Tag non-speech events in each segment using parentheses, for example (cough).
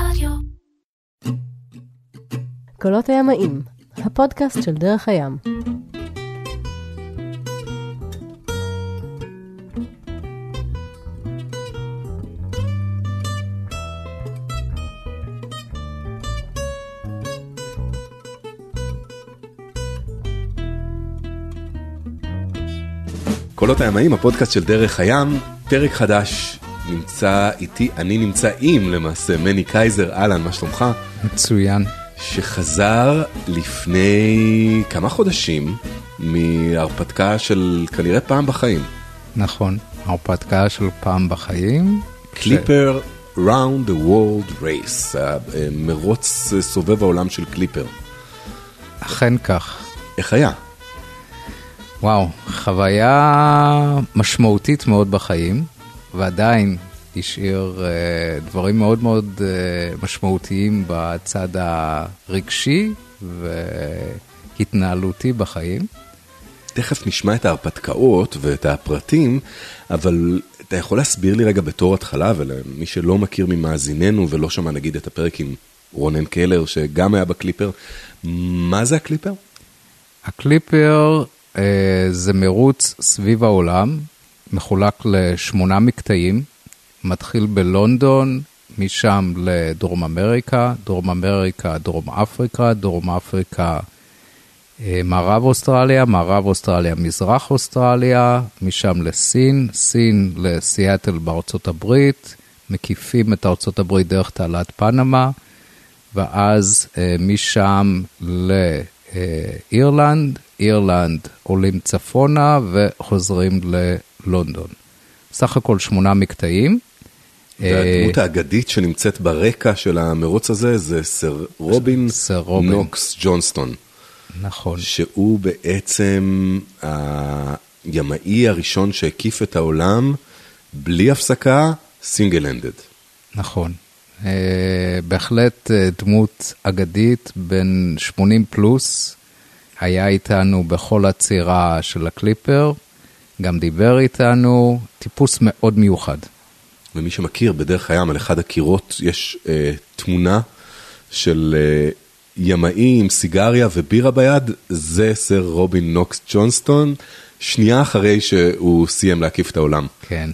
רדיו. קולות הימאים, הפודקאסט של דרך הים. קולות הימאים, הפודקאסט של דרך הים, פרק חדש, נמצא איתי, אני נמצא עם למעשה, מני קייזר, אהלן, מה שלומך? מצוין. שחזר לפני כמה חודשים מהרפתקה של כנראה פעם בחיים. נכון, הרפתקה של פעם בחיים. קליפר ראונד the World Race, מרוץ סובב העולם של קליפר. אכן כך. איך היה? וואו, חוויה משמעותית מאוד בחיים, ועדיין השאיר uh, דברים מאוד מאוד uh, משמעותיים בצד הרגשי והתנהלותי בחיים. תכף נשמע את ההרפתקאות ואת הפרטים, אבל אתה יכול להסביר לי רגע בתור התחלה, ולמי שלא מכיר ממאזיננו ולא שמע נגיד את הפרק עם רונן קלר, שגם היה בקליפר, מה זה הקליפר? הקליפר uh, זה מרוץ סביב העולם, מחולק לשמונה מקטעים, מתחיל בלונדון, משם לדרום אמריקה, דרום אמריקה, דרום אפריקה, דרום אפריקה, מערב אוסטרליה, מערב אוסטרליה, מזרח אוסטרליה, משם לסין, סין לסיאטל בארצות הברית, מקיפים את ארצות הברית דרך תעלת פנמה, ואז משם לאירלנד, אירלנד עולים צפונה וחוזרים ללונדון. סך הכל שמונה מקטעים. והדמות האגדית שנמצאת ברקע של המרוץ הזה זה סר רובין, סר רובין. נוקס ג'ונסטון. נכון. שהוא בעצם הימאי הראשון שהקיף את העולם בלי הפסקה, סינגל אנדד. נכון. בהחלט דמות אגדית, בן 80 פלוס, היה איתנו בכל הצירה של הקליפר, גם דיבר איתנו, טיפוס מאוד מיוחד. ומי שמכיר, בדרך הים על אחד הקירות יש אה, תמונה של אה, ימאי עם סיגריה ובירה ביד, זה סר רובין נוקס ג'ונסטון, שנייה אחרי שהוא סיים להקיף את העולם. כן,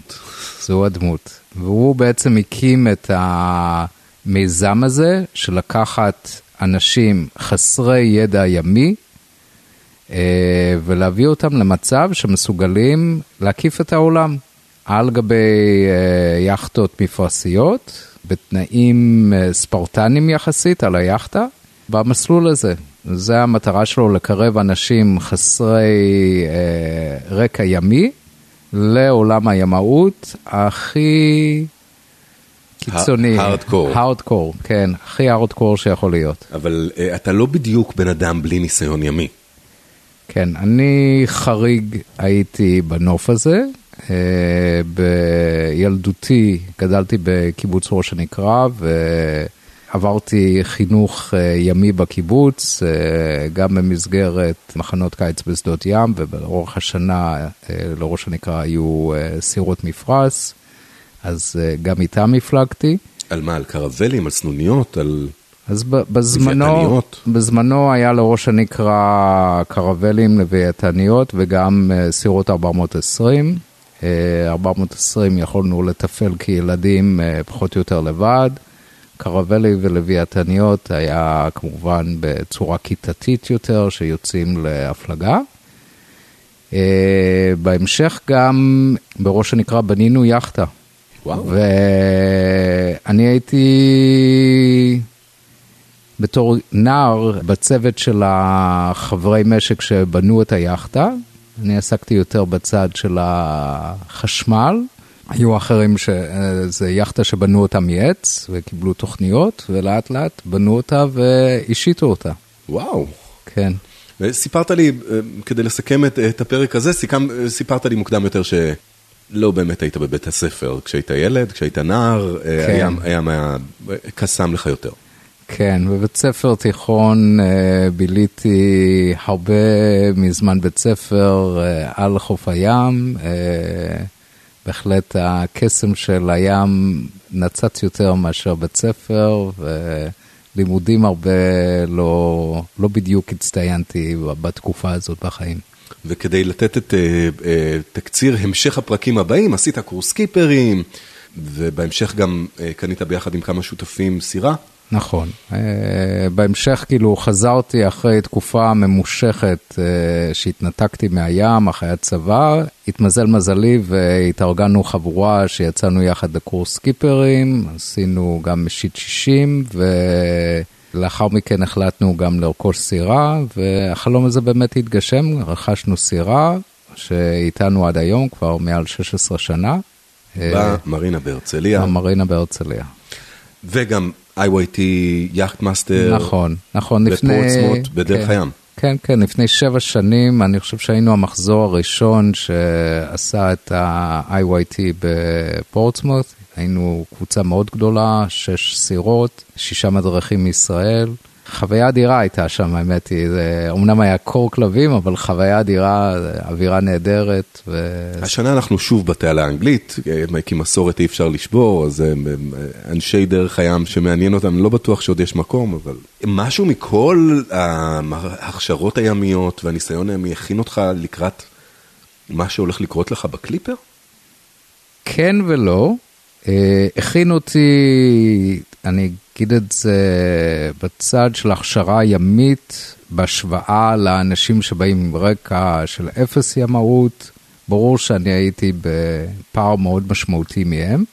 זו הדמות. והוא בעצם הקים את המיזם הזה של לקחת אנשים חסרי ידע ימי, ולהביא אותם למצב שמסוגלים להקיף את העולם על גבי יכטות מפרשיות, בתנאים ספרטניים יחסית על היכטה, במסלול הזה. זה המטרה שלו, לקרב אנשים חסרי רקע ימי לעולם הימאות הכי קיצוני. הארדקור. הארדקור, כן, הכי הארדקור שיכול להיות. אבל אתה לא בדיוק בן אדם בלי ניסיון ימי. כן, אני חריג הייתי בנוף הזה. בילדותי גדלתי בקיבוץ ראש הנקרה ועברתי חינוך ימי בקיבוץ, גם במסגרת מחנות קיץ בשדות ים ובאורך השנה לראש הנקרה היו סירות מפרש, אז גם איתם הפלגתי. על מה? על קרבלים? על סנוניות? על... אז בזמנו, בזמנו היה לראש הנקרא קרבלים לווייתניות וגם סירות 420. 420 יכולנו לתפעל כילדים פחות או יותר לבד. קרבלי ולווייתניות היה כמובן בצורה כיתתית יותר, שיוצאים להפלגה. בהמשך גם בראש הנקרא בנינו. וואו. ואני הייתי בתור נער בצוות של החברי משק שבנו את היאכטה, אני עסקתי יותר בצד של החשמל. היו אחרים שזה יאכטה שבנו אותה מעץ וקיבלו תוכניות, ולאט לאט בנו אותה והשיתו אותה. וואו. כן. סיפרת לי, כדי לסכם את, את הפרק הזה, סיכם, סיפרת לי מוקדם יותר שלא באמת היית בבית הספר כשהיית ילד, כשהיית נער, כן. היה, היה מה, קסם לך יותר. כן, בבית ספר תיכון ביליתי הרבה מזמן בית ספר על חוף הים, בהחלט הקסם של הים נצץ יותר מאשר בית ספר, ולימודים הרבה לא, לא בדיוק הצטיינתי בתקופה הזאת בחיים. וכדי לתת את תקציר המשך הפרקים הבאים, עשית קורס קיפרים, ובהמשך גם קנית ביחד עם כמה שותפים סירה. נכון. Uh, בהמשך כאילו חזרתי אחרי תקופה ממושכת uh, שהתנתקתי מהים, אחרי הצבא. התמזל מזלי והתארגנו חבורה שיצאנו יחד לקורס סקיפרים, עשינו גם משיט 60 ו... לאחר מכן החלטנו גם לרכוש סירה, והחלום הזה באמת התגשם, רכשנו סירה, שאיתנו עד היום, כבר מעל 16 שנה. במרינה בהרצליה. במרינה בהרצליה. וגם IYT Yacht Master. נכון, נכון, לפני... בפורטסמוט, בדרך כן, הים. כן, כן, לפני שבע שנים, אני חושב שהיינו המחזור הראשון שעשה את ה-IYT בפורטסמוט. היינו קבוצה מאוד גדולה, שש סירות, שישה מדרכים מישראל. חוויה אדירה הייתה שם, האמת היא, זה אמנם היה קור כלבים, אבל חוויה אדירה, אווירה נהדרת. ו... השנה אנחנו שוב בתעלה האנגלית, כי מסורת אי אפשר לשבור, אז אנשי דרך הים שמעניין אותם, לא בטוח שעוד יש מקום, אבל משהו מכל ההכשרות הימיות והניסיון הימי הכין אותך לקראת מה שהולך לקרות לך בקליפר? כן ולא. הכין אותי, אני אגיד את זה בצד של הכשרה ימית, בהשוואה לאנשים שבאים עם רקע של אפס ימאות. ברור שאני הייתי בפער מאוד משמעותי מהם.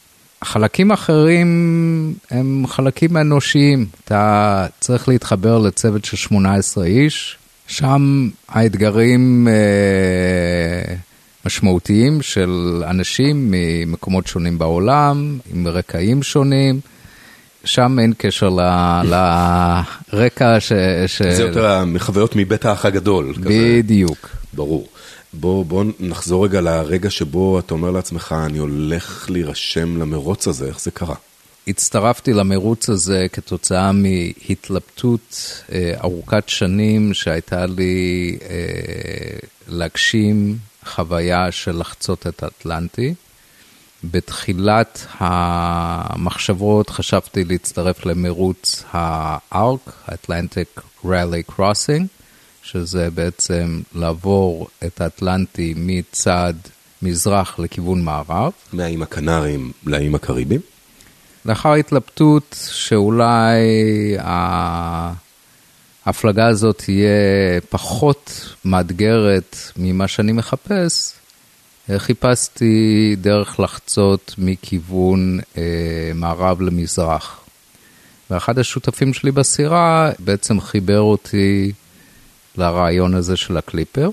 החלקים האחרים הם חלקים אנושיים. אתה צריך להתחבר לצוות של 18 איש, שם האתגרים... אה, משמעותיים של אנשים ממקומות שונים בעולם, עם רקעים שונים. שם אין קשר ל, (laughs) לרקע ש, ש... זה יותר מחוויות מבית האח הגדול. בדיוק. כזה. ברור. בוא, בוא נחזור רגע לרגע שבו אתה אומר לעצמך, אני הולך להירשם למרוץ הזה, איך זה קרה? הצטרפתי למרוץ הזה כתוצאה מהתלבטות אה, ארוכת שנים שהייתה לי אה, להגשים חוויה של לחצות את האטלנטי. בתחילת המחשבות חשבתי להצטרף למרוץ הארק, Atlantic Rally Crossing, שזה בעצם לעבור את האטלנטי מצד מזרח לכיוון מערב. מהאיים הקנריים לאיים הקריביים? לאחר התלבטות שאולי ההפלגה הזאת תהיה פחות מאתגרת ממה שאני מחפש, חיפשתי דרך לחצות מכיוון אה, מערב למזרח. ואחד השותפים שלי בסירה בעצם חיבר אותי לרעיון הזה של הקליפר.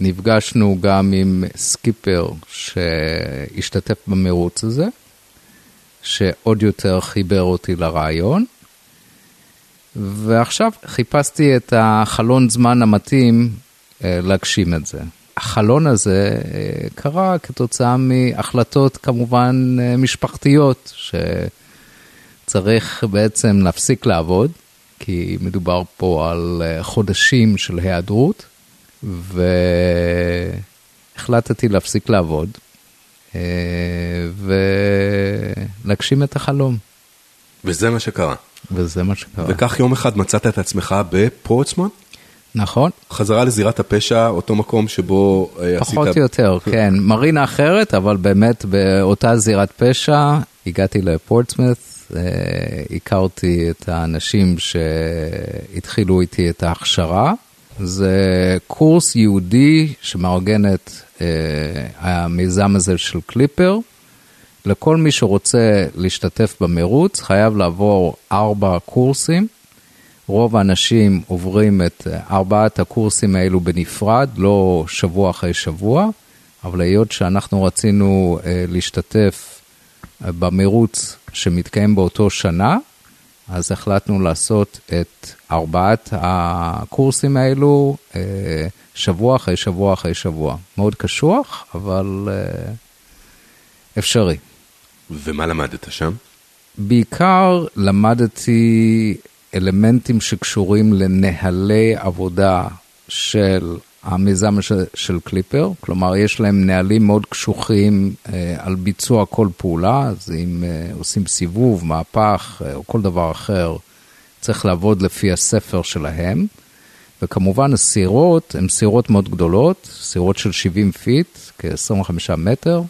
נפגשנו גם עם סקיפר שהשתתף במרוץ הזה, שעוד יותר חיבר אותי לרעיון. ועכשיו חיפשתי את החלון זמן המתאים אה, להגשים את זה. החלון הזה אה, קרה כתוצאה מהחלטות כמובן אה, משפחתיות, שצריך בעצם להפסיק לעבוד, כי מדובר פה על חודשים של היעדרות, והחלטתי להפסיק לעבוד ולהגשים את החלום. וזה מה שקרה. וזה מה שקרה. וכך יום אחד מצאת את עצמך בפורטסמוט? נכון. חזרה לזירת הפשע, אותו מקום שבו פחות עשית... פחות או יותר, כן. מרינה אחרת, אבל באמת באותה זירת פשע הגעתי לפורטסמית, הכרתי את האנשים שהתחילו איתי את ההכשרה. זה קורס יהודי שמארגן את המיזם הזה של קליפר. לכל מי שרוצה להשתתף במרוץ חייב לעבור ארבע קורסים. רוב האנשים עוברים את ארבעת הקורסים האלו בנפרד, לא שבוע אחרי שבוע, אבל היות שאנחנו רצינו אה, להשתתף במרוץ שמתקיים באותו שנה, אז החלטנו לעשות את ארבעת הקורסים האלו אה, שבוע אחרי שבוע אחרי שבוע. מאוד קשוח, אבל אה, אפשרי. ומה למדת שם? בעיקר למדתי אלמנטים שקשורים לנהלי עבודה של המיזם של, של קליפר, כלומר יש להם נהלים מאוד קשוחים אה, על ביצוע כל פעולה, אז אם אה, עושים סיבוב, מהפך אה, או כל דבר אחר, צריך לעבוד לפי הספר שלהם. וכמובן הסירות הן סירות מאוד גדולות, סירות של 70 feet, כ-25 מטר.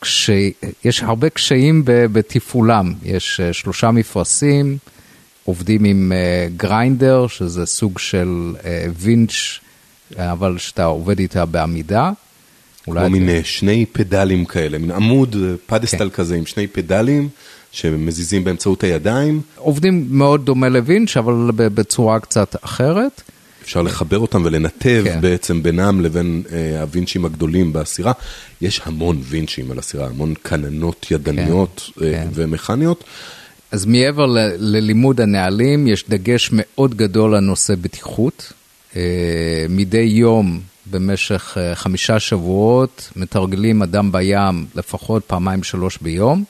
כשיש הרבה קשיים בתפעולם, יש אה, שלושה מפרשים, עובדים עם גריינדר, uh, שזה סוג של uh, וינץ', אבל שאתה עובד איתה בעמידה. כמו מין זה... שני פדלים כאלה, מין עמוד, פדסטל כן. כזה עם שני פדלים. שמזיזים באמצעות הידיים. עובדים מאוד דומה לווינץ', אבל בצורה קצת אחרת. אפשר לחבר אותם ולנתב כן. בעצם בינם לבין אה, הווינצ'ים הגדולים בסירה. יש המון וינצ'ים על הסירה, המון כננות ידניות כן, אה, כן. ומכניות. אז מעבר ל- ללימוד הנהלים, יש דגש מאוד גדול על נושא בטיחות. אה, מדי יום במשך אה, חמישה שבועות מתרגלים אדם בים לפחות פעמיים שלוש ביום.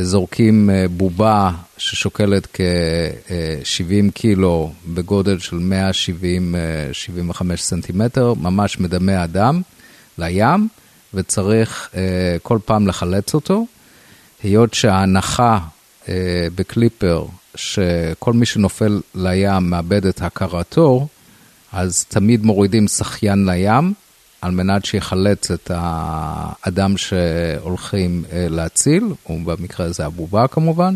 זורקים אה, בובה ששוקלת כ-70 קילו בגודל של 170-75 סנטימטר, ממש מדמה אדם, לים, וצריך אה, כל פעם לחלץ אותו. היות שההנחה אה, בקליפר, שכל מי שנופל לים מאבד את הכרתו, אז תמיד מורידים שחיין לים, על מנת שיחלץ את האדם שהולכים אה, להציל, ובמקרה הזה הבובה כמובן,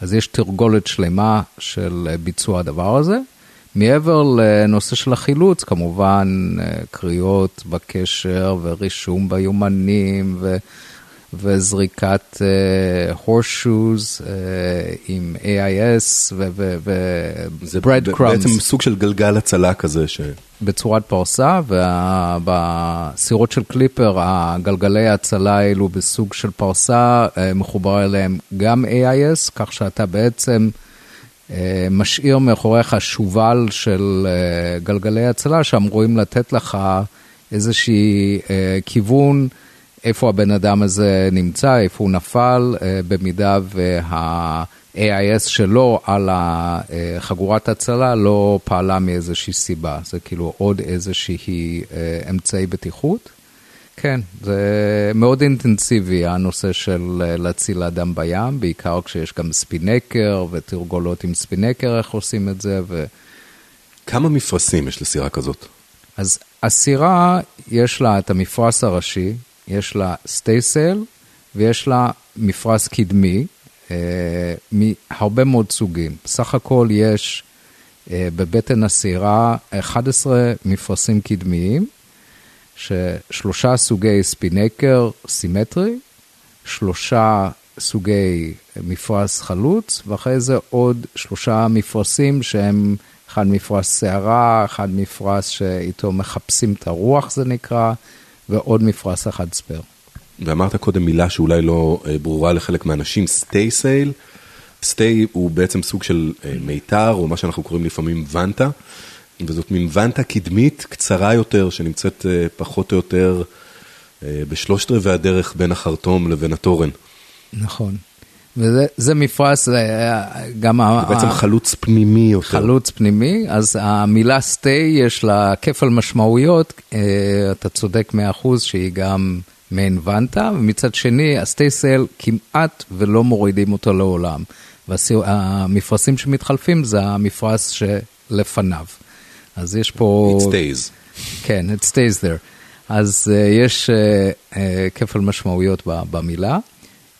אז יש תרגולת שלמה של אה, ביצוע הדבר הזה. מעבר לנושא של החילוץ, כמובן אה, קריאות בקשר ורישום ביומנים ו... וזריקת uh, שוז uh, עם AIS ו-bread crumbs. זה בעצם סוג של גלגל הצלה כזה. ש... בצורת פרסה, ובסירות של קליפר הגלגלי ההצלה האלו בסוג של פרסה אה, מחובר אליהם גם AIS, כך שאתה בעצם משאיר מאחוריך שובל של גלגלי הצלה שאמורים לתת לך איזשהי כיוון. איפה הבן אדם הזה נמצא, איפה הוא נפל, במידה וה... AIS שלו על חגורת הצלה לא פעלה מאיזושהי סיבה, זה כאילו עוד איזושהי אה, אמצעי בטיחות. כן, זה מאוד אינטנסיבי הנושא של אה, להציל אדם בים, בעיקר כשיש גם ספינקר ותרגולות עם ספינקר, איך עושים את זה. ו... כמה מפרשים יש לסירה כזאת? אז הסירה, יש לה את המפרש הראשי, יש לה סטייסל ויש לה מפרש קדמי, אה, מהרבה מאוד סוגים. בסך הכל יש אה, בבטן הסירה 11 מפרשים קדמיים, ששלושה סוגי ספינקר סימטרי, שלושה סוגי מפרש חלוץ, ואחרי זה עוד שלושה מפרשים שהם אחד מפרש שערה, אחד מפרש שאיתו מחפשים את הרוח זה נקרא, ועוד מפרש אחד ספייר. ואמרת קודם מילה שאולי לא אה, ברורה לחלק מהאנשים, סטי סייל. סטי הוא בעצם סוג של אה, מיתר, או מה שאנחנו קוראים לפעמים ונטה, וזאת מין ונטה קדמית קצרה יותר, שנמצאת אה, פחות או יותר בשלושת רבעי הדרך בין החרטום לבין התורן. נכון. וזה מפרש, גם... זה בעצם חלוץ פנימי יותר. חלוץ פנימי, אז המילה סטי יש לה כפל משמעויות, אתה צודק 100% שהיא גם מעין ונטה, ומצד שני, הסטייסל כמעט ולא מורידים אותו לעולם. והמפרשים שמתחלפים זה המפרש שלפניו. אז יש פה... It stays. כן, it stays there. אז uh, יש uh, uh, כפל משמעויות במילה.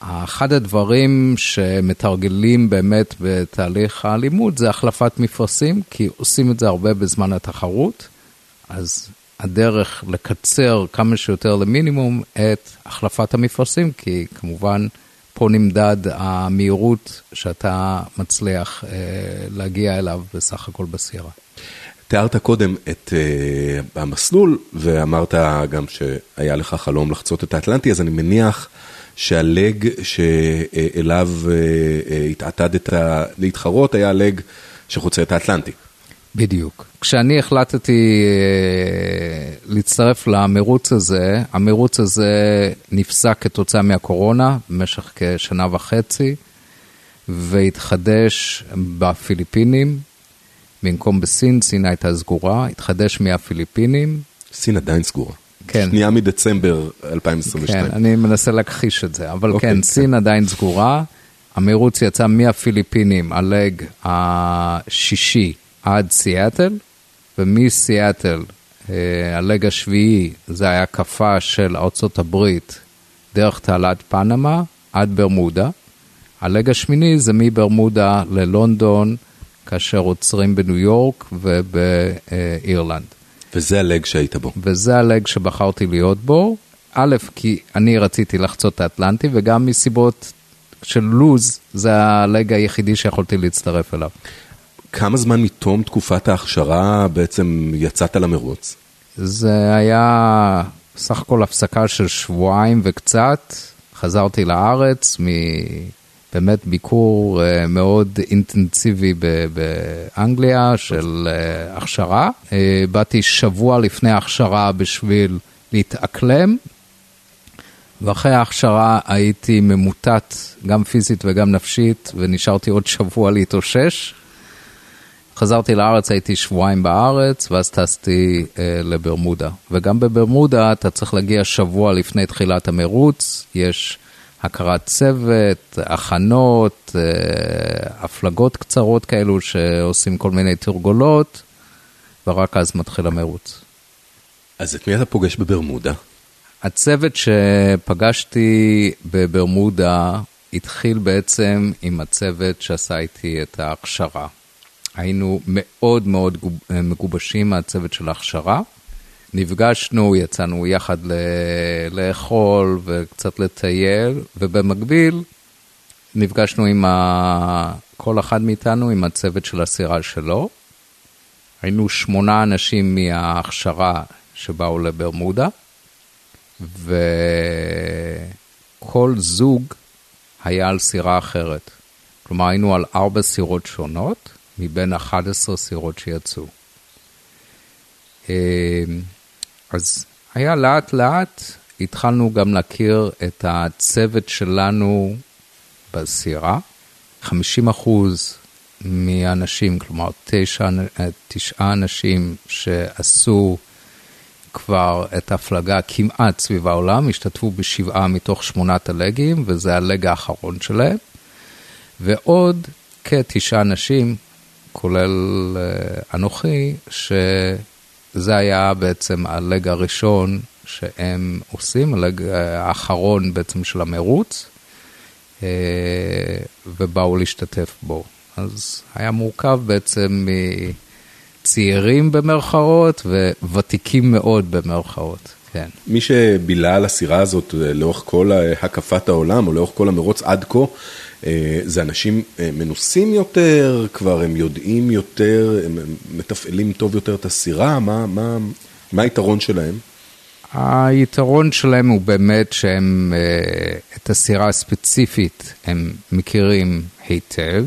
אחד הדברים שמתרגלים באמת בתהליך הלימוד זה החלפת מפרשים, כי עושים את זה הרבה בזמן התחרות. אז הדרך לקצר כמה שיותר למינימום את החלפת המפרשים, כי כמובן פה נמדד המהירות שאתה מצליח אה, להגיע אליו בסך הכל בסיירה. תיארת קודם את uh, המסלול, ואמרת גם שהיה לך חלום לחצות את האטלנטי, אז אני מניח שהלג שאליו uh, uh, התעתדת להתחרות היה הלג שחוצה את האטלנטי. בדיוק. כשאני החלטתי אה, להצטרף למרוץ הזה, המרוץ הזה נפסק כתוצאה מהקורונה במשך כשנה וחצי, והתחדש בפיליפינים. במקום בסין, סין הייתה סגורה, התחדש מהפיליפינים. סין עדיין סגורה. כן. שנייה מדצמבר 2022. כן, אני מנסה להכחיש את זה, אבל אוקיי, כן, כן. סין עדיין סגורה. המרוץ יצא מהפיליפינים, הלג השישי עד סיאטל, ומסיאטל, אה, הלג השביעי, זה היה הקפה של ארצות הברית דרך תעלת פנמה עד ברמודה. הלג השמיני זה מברמודה ללונדון, כאשר עוצרים בניו יורק ובאירלנד. וזה הלג שהיית בו. וזה הלג שבחרתי להיות בו. א', כי אני רציתי לחצות את האטלנטי, וגם מסיבות של לוז, זה הלג היחידי שיכולתי להצטרף אליו. כמה זמן מתום תקופת ההכשרה בעצם יצאת למרוץ? זה היה סך הכל הפסקה של שבועיים וקצת. חזרתי לארץ מבאמת ביקור אה, מאוד אינטנסיבי באנגליה של אה, הכשרה. אה, באתי שבוע לפני ההכשרה בשביל להתאקלם, ואחרי ההכשרה הייתי ממוטט גם פיזית וגם נפשית, ונשארתי עוד שבוע להתאושש. חזרתי לארץ, הייתי שבועיים בארץ, ואז טסתי אה, לברמודה. וגם בברמודה אתה צריך להגיע שבוע לפני תחילת המרוץ, יש הכרת צוות, הכנות, אה, הפלגות קצרות כאלו שעושים כל מיני תרגולות, ורק אז מתחיל המרוץ. אז את מי אתה פוגש בברמודה? הצוות שפגשתי בברמודה התחיל בעצם עם הצוות שעשה איתי את ההכשרה. היינו מאוד מאוד גוב- מגובשים מהצוות של ההכשרה. נפגשנו, יצאנו יחד ל- לאכול וקצת לטייל, ובמקביל נפגשנו עם ה... כל אחד מאיתנו עם הצוות של הסירה שלו. היינו שמונה אנשים מההכשרה שבאו לברמודה, וכל זוג היה על סירה אחרת. כלומר, היינו על ארבע סירות שונות, מבין 11 סירות שיצאו. אה, אז היה לאט לאט, התחלנו גם להכיר את הצוות שלנו בסירה. 50 אחוז מהאנשים, כלומר תשע, אה, תשעה אנשים שעשו כבר את ההפלגה כמעט סביב העולם, השתתפו בשבעה מתוך שמונת הלגים, וזה הלג האחרון שלהם. ועוד כתשעה אנשים, כולל uh, אנוכי, שזה היה בעצם הלג הראשון שהם עושים, הלג אה, האחרון בעצם של המרוץ, uh, ובאו להשתתף בו. אז היה מורכב בעצם מצעירים במרכאות וותיקים מאוד במרכאות, כן. מי שבילה על הסירה הזאת אה, לאורך כל הקפת העולם, או לאורך כל המרוץ עד כה, אה, זה אנשים אה, מנוסים יותר, כבר הם יודעים יותר, הם מתפעלים טוב יותר את הסירה, מה, מה, מה היתרון שלהם? היתרון שלהם הוא באמת שהם, אה, את הסירה הספציפית הם מכירים היטב,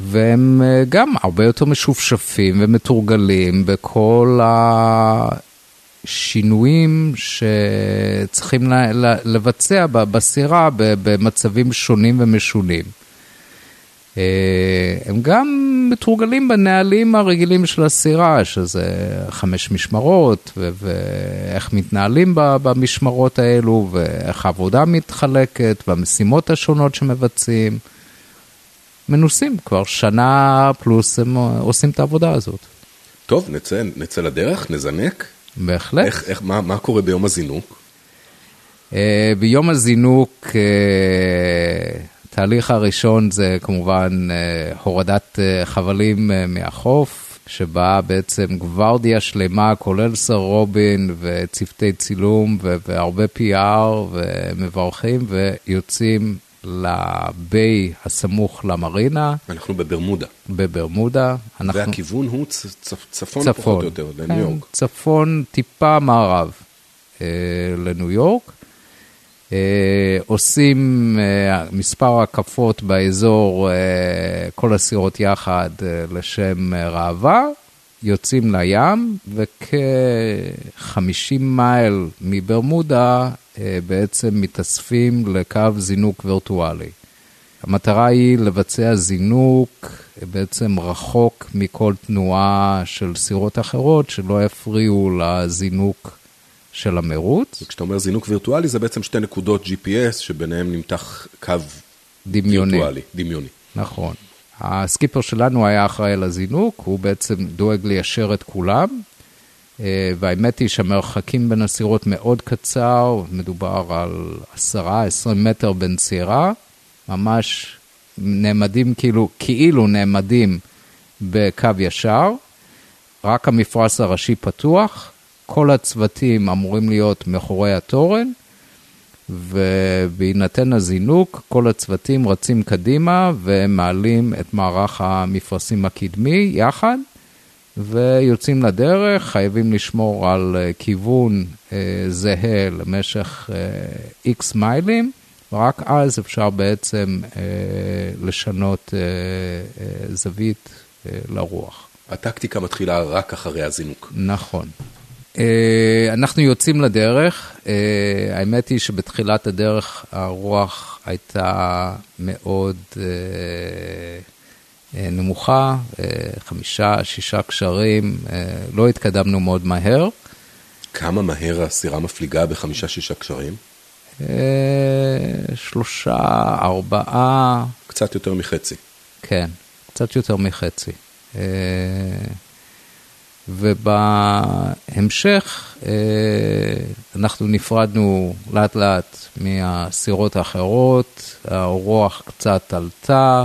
והם אה, גם הרבה יותר משופשפים ומתורגלים בכל השינויים שצריכים לבצע בסירה במצבים שונים ומשונים. אה, הם גם מתורגלים בנהלים הרגילים של הסירה, שזה חמש משמרות, ואיך מתנהלים במשמרות האלו, ואיך העבודה מתחלקת, והמשימות השונות שמבצעים. מנוסים, כבר שנה פלוס הם עושים את העבודה הזאת. טוב, נצא, נצא לדרך, נזנק. בהחלט. איך, איך, מה, מה קורה ביום הזינוק? אה, ביום הזינוק, אה, התהליך הראשון זה כמובן אה, הורדת אה, חבלים אה, מהחוף, שבה בעצם גוורדיה שלמה, כולל סר רובין וצוותי צילום והרבה PR ומברכים ויוצאים לביי הסמוך למרינה אנחנו בברמודה, בברמודה. אנחנו... והכיוון הוא צ, צ, צפון, צפון פחות או יותר, לניו כן, יורק. צפון, טיפה מערב אה, לניו יורק. אה, עושים אה, מספר הקפות באזור, אה, כל הסירות יחד אה, לשם אה, ראווה, יוצאים לים, וכ-50 מייל מברמודה בעצם מתאספים לקו זינוק וירטואלי. המטרה היא לבצע זינוק בעצם רחוק מכל תנועה של סירות אחרות שלא יפריעו לזינוק של המרוץ. כשאתה אומר זינוק וירטואלי זה בעצם שתי נקודות GPS שביניהם נמתח קו דמיוני. וירטואלי, דמיוני. נכון. הסקיפר שלנו היה אחראי על הזינוק, הוא בעצם דואג ליישר את כולם, אה, והאמת היא שהמרחקים בין הסירות מאוד קצר, מדובר על 10-20 מטר בין סירה, ממש נעמדים כאילו, כאילו נעמדים בקו ישר, רק המפרש הראשי פתוח, כל הצוותים אמורים להיות מאחורי התורן, ובהינתן הזינוק, כל הצוותים רצים קדימה ומעלים את מערך המפרשים הקדמי יחד, ויוצאים לדרך, חייבים לשמור על אה, כיוון אה, זהה למשך איקס אה, מיילים, ורק אז אפשר בעצם לשנות זווית לרוח. הטקטיקה מתחילה רק אחרי הזינוק. נכון. אנחנו יוצאים לדרך, האמת היא שבתחילת הדרך הרוח הייתה מאוד נמוכה, חמישה, שישה קשרים, לא התקדמנו מאוד מהר. כמה מהר הסירה מפליגה בחמישה-שישה קשרים? שלושה, ארבעה. קצת יותר מחצי. כן, קצת יותר מחצי. ובהמשך אה, אנחנו נפרדנו לאט לאט מהסירות האחרות, הרוח קצת עלתה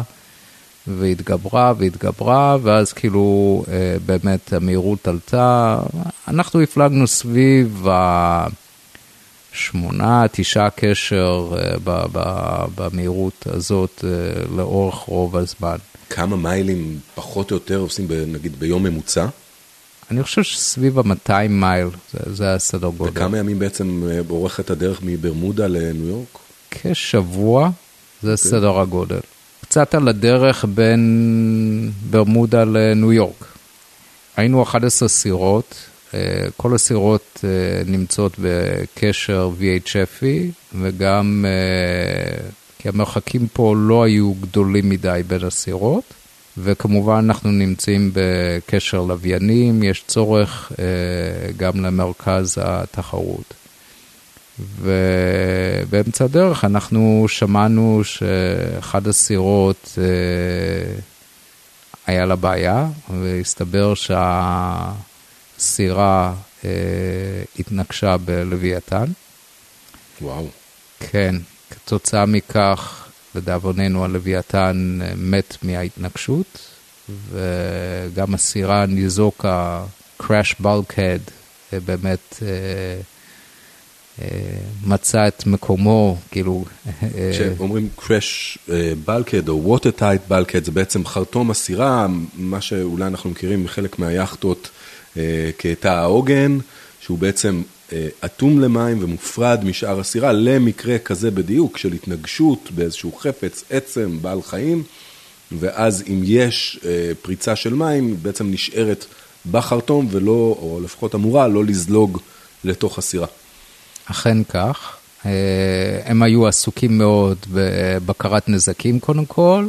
והתגברה והתגברה, ואז כאילו אה, באמת המהירות עלתה. אנחנו הפלגנו סביב השמונה, תשעה קשר אה, במהירות הזאת לאורך רוב הזמן. כמה מיילים פחות או יותר עושים נגיד ביום ממוצע? אני חושב שסביב ה-200 מייל, זה, זה הסדר גודל. וכמה ימים בעצם אה, עורכת הדרך מברמודה לניו יורק? כשבוע, זה okay. אוקיי. סדר הגודל. קצת על הדרך בין ברמודה לניו יורק. היינו 11 סירות, אה, כל הסירות אה, נמצאות בקשר VHFי, וגם כי המרחקים פה לא היו גדולים מדי בין הסירות. וכמובן אנחנו נמצאים בקשר לוויינים, יש צורך אה, גם למרכז התחרות. ובאמצע הדרך אנחנו שמענו שאחד הסירות אה, היה לה בעיה, והסתבר שהסירה אה, התנגשה בלווייתן. וואו. כן, כתוצאה מכך לדאבוננו הלוויתן אה, מת מההתנגשות, וגם הסירה ניזוקה, crash bulkhead, באמת מצא את מקומו, כאילו... כשאומרים crash bulkhead או water tight bulkhead, זה בעצם חרטום הסירה, מה שאולי אנחנו מכירים מחלק מהיאכטות כתא העוגן, שהוא בעצם אה, אטום למים ומופרד משאר הסירה למקרה כזה בדיוק של התנגשות באיזשהו חפץ, עצם, בעל חיים, ואז אם יש אה, פריצה של מים, בעצם נשארת בחרטום ולא, או לפחות אמורה, לא לזלוג לתוך הסירה. אכן כך. אה, הם היו עסוקים מאוד בבקרת נזקים קודם כל.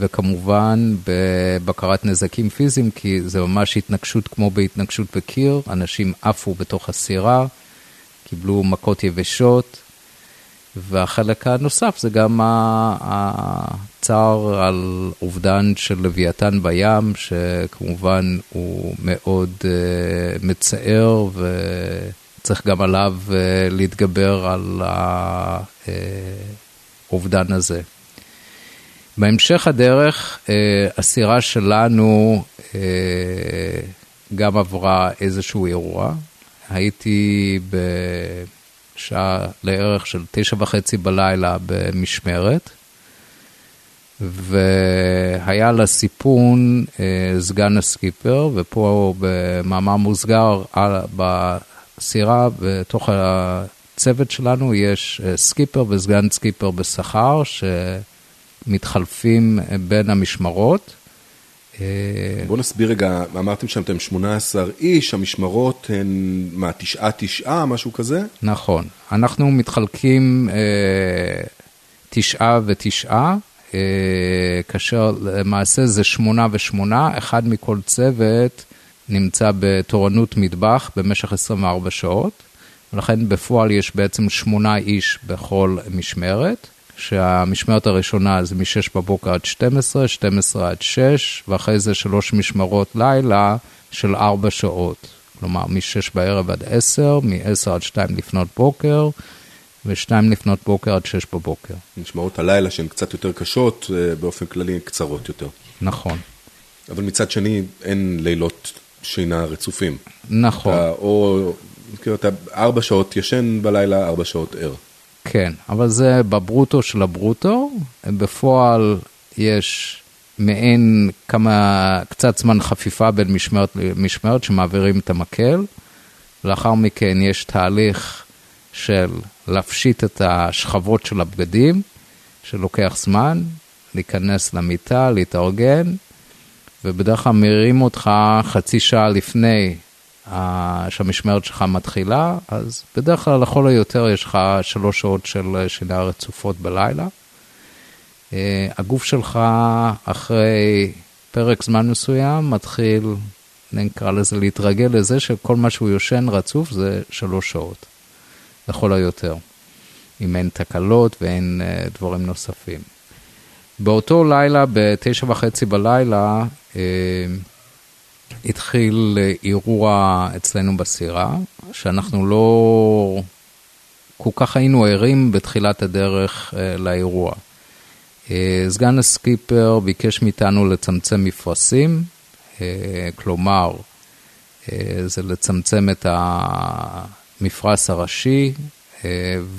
וכמובן בבקרת נזקים פיזיים, כי זה ממש התנגשות כמו בהתנגשות בקיר, אנשים עפו בתוך הסירה, קיבלו מכות יבשות, והחלק הנוסף זה גם הצער על אובדן של לוויתן בים, שכמובן הוא מאוד uh, מצער וצריך גם עליו uh, להתגבר על האובדן הזה. בהמשך הדרך, אה, הסירה שלנו אה, גם עברה איזשהו אירוע. הייתי בשעה לערך של תשע וחצי בלילה במשמרת, והיה לה סיפון סגן הסקיפר, ופה במאמר מוסגר בסירה, בתוך הצוות שלנו יש סקיפר וסגן סקיפר בשכר, ש... מתחלפים בין המשמרות. אה, בוא נסביר רגע, אמרתם שאתם 18 איש, המשמרות הן מה, תשעה תשעה, משהו כזה? נכון, אנחנו מתחלקים אה, תשעה ותשעה, אה, כאשר למעשה זה שמונה ושמונה, אחד מכל צוות נמצא בתורנות מטבח במשך 24 שעות, ולכן בפועל יש בעצם שמונה איש בכל משמרת, שהמשמרת הראשונה זה מ-6 בבוקר עד 12, 12 עד 6, ואחרי זה שלוש משמרות לילה של 4 שעות. כלומר, מ-6 בערב עד 10, מ-10 עד 2 לפנות בוקר, ו-2 לפנות בוקר עד 6 בבוקר. משמרות הלילה שהן קצת יותר קשות, אה, באופן כללי קצרות יותר. נכון. אבל מצד שני, אין לילות שינה רצופים. נכון. אתה, או, כאילו, אתה ארבע שעות ישן בלילה, ארבע שעות ער. כן, אבל זה בברוטו של הברוטו, בפועל יש מעין כמה, קצת זמן חפיפה בין משמרת למשמרת שמעבירים את המקל. לאחר מכן יש תהליך של להפשיט את השכבות של הבגדים, שלוקח זמן, להיכנס למיטה, להתארגן, ובדרך כלל מרים אותך חצי שעה לפני שהמשמרת שלך מתחילה, אז בדרך כלל לכל היותר יש לך שלוש שעות של שינה רצופות בלילה. אה, הגוף שלך אחרי פרק זמן מסוים מתחיל, נקרא לזה, להתרגל לזה שכל מה שהוא יושן רצוף זה שלוש שעות, לכל היותר, אם אין תקלות ואין אה, דברים נוספים. באותו לילה, בתשע וחצי בלילה, אה, התחיל אירוע אצלנו בסירה, שאנחנו לא כל כך היינו ערים בתחילת הדרך לאירוע. אה, סגן הסקיפר ביקש מאיתנו לצמצם מפרשים, אה, כלומר, אה, זה לצמצם את המפרש הראשי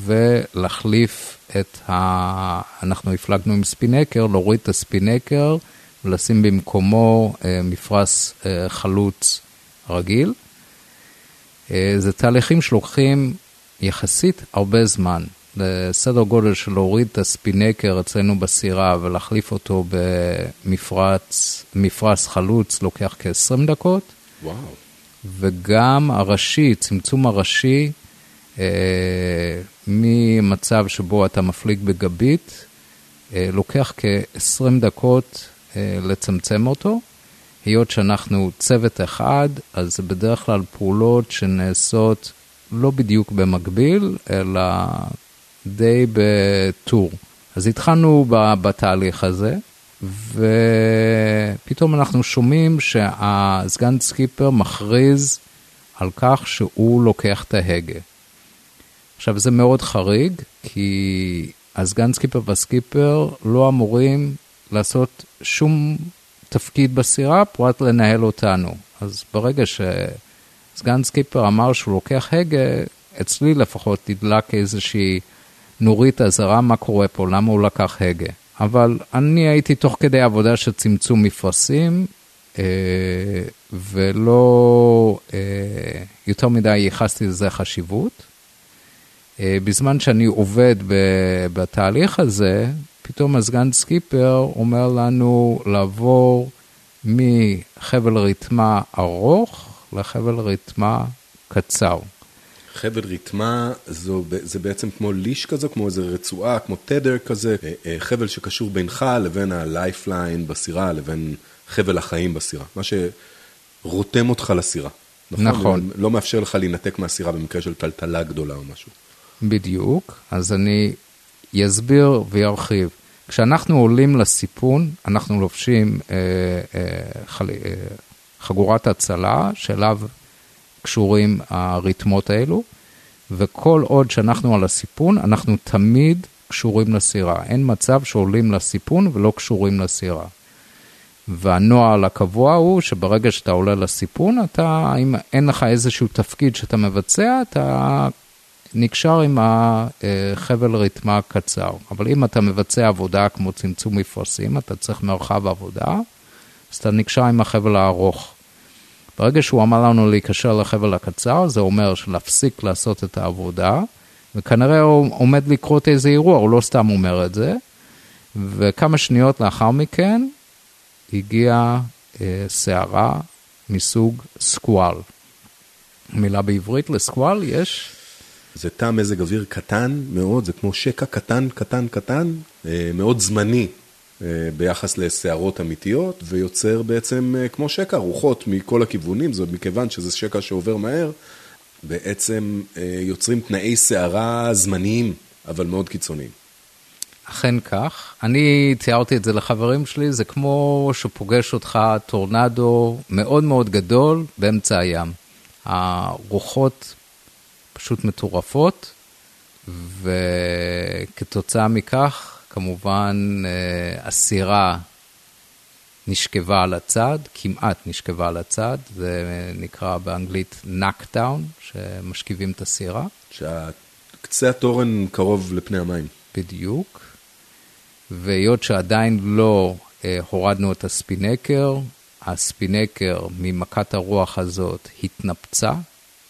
ולהחליף את ה... אנחנו הפלגנו עם ספינקר, להוריד את הספינקר ולשים במקומו מפרש חלוץ רגיל. זה תהליכים שלוקחים יחסית הרבה זמן. לסדר גודל של להוריד את הספינקר אצלנו בסירה ולהחליף אותו במפרש חלוץ לוקח כ-20 דקות. וואו. וגם הראשי, צמצום הראשי, אה, ממצב שבו אתה מפליג בגבית, אה, לוקח כ-20 דקות אה, לצמצם אותו. היות שאנחנו צוות אחד, אז זה בדרך כלל פעולות שנעשות לא בדיוק במקביל, אלא די בטור. אז התחלנו בתהליך הזה, ופתאום אנחנו שומעים שהסגן סקיפר מכריז על כך שהוא לוקח את ההגה. עכשיו זה מאוד חריג, כי הסגן סקיפר והסקיפר לא אמורים לעשות שום תפקיד בסירה פרט לנהל אותנו. אז ברגע שסגן סקיפר אמר שהוא לוקח הגה, אצלי לפחות תדלק איזושהי נורית אזהרה מה קורה פה, למה הוא לקח הגה. אבל אני הייתי תוך כדי עבודה של צמצום מפרשים, אה, ולא אה, יותר מדי ייחסתי לזה חשיבות. אה, בזמן שאני עובד בתהליך הזה, פתאום הסגן סקיפר אומר לנו לעבור מחבל ריתמה ארוך לחבל ריתמה קצר. חבל ריתמה זו, זה בעצם כמו leash כזה, כמו איזה רצועה, כמו tether כזה, אה, אה, חבל שקשור בינך לבין ה lifeline בסירה, לבין חבל החיים בסירה, מה שרותם אותך לסירה. נכון. נכון. לא מאפשר לך להינתק מהסירה במקרה של טלטלה גדולה או משהו. בדיוק, אז אני אסביר וארחיב. כשאנחנו עולים לסיפון, אנחנו לובשים אה, אה, חל, אה, חגורת הצלה, שאליו קשורים הרתמות האלו, וכל עוד שאנחנו על הסיפון, אנחנו תמיד קשורים לסירה. אין מצב שעולים לסיפון ולא קשורים לסירה. והנוהל הקבוע הוא שברגע שאתה עולה לסיפון, אתה, אם אין לך איזשהו תפקיד שאתה מבצע, אתה נקשר עם החבל רתמה קצר. אבל אם אתה מבצע עבודה כמו צמצום מפרשים, אתה צריך מרחב עבודה, אז אתה נקשר עם החבל הארוך. ברגע שהוא אמר לנו להיקשר לחבל הקצר, זה אומר להפסיק לעשות את העבודה, וכנראה הוא עומד לקרות איזה אירוע, הוא לא סתם אומר את זה. וכמה שניות לאחר מכן הגיעה אה, סערה מסוג סקואל. מילה בעברית לסקואל יש? זה תא מזג אוויר קטן מאוד, זה כמו שקע קטן, קטן, קטן, אה, מאוד זמני. אה, ביחס לסערות אמיתיות, ויוצר בעצם אה, כמו שקע, רוחות מכל הכיוונים, זאת מכיוון שזה שקע שעובר מהר, בעצם יוצרים תנאי סערה זמניים, אבל מאוד קיצוניים. אכן כך. אני תיארתי את זה לחברים שלי, זה כמו שפוגש אותך טורנדו מאוד מאוד גדול באמצע הים. הרוחות פשוט מטורפות, וכתוצאה מכך, כמובן, אה, הסירה נשכבה על הצד, כמעט נשכבה על הצד, זה נקרא באנגלית נאקדאון, שמשכיבים את הסירה. שקצה התורן קרוב לפני המים. בדיוק. והיות שעדיין לא אה, הורדנו את הספינקר, הספינקר ממכת הרוח הזאת התנפצה,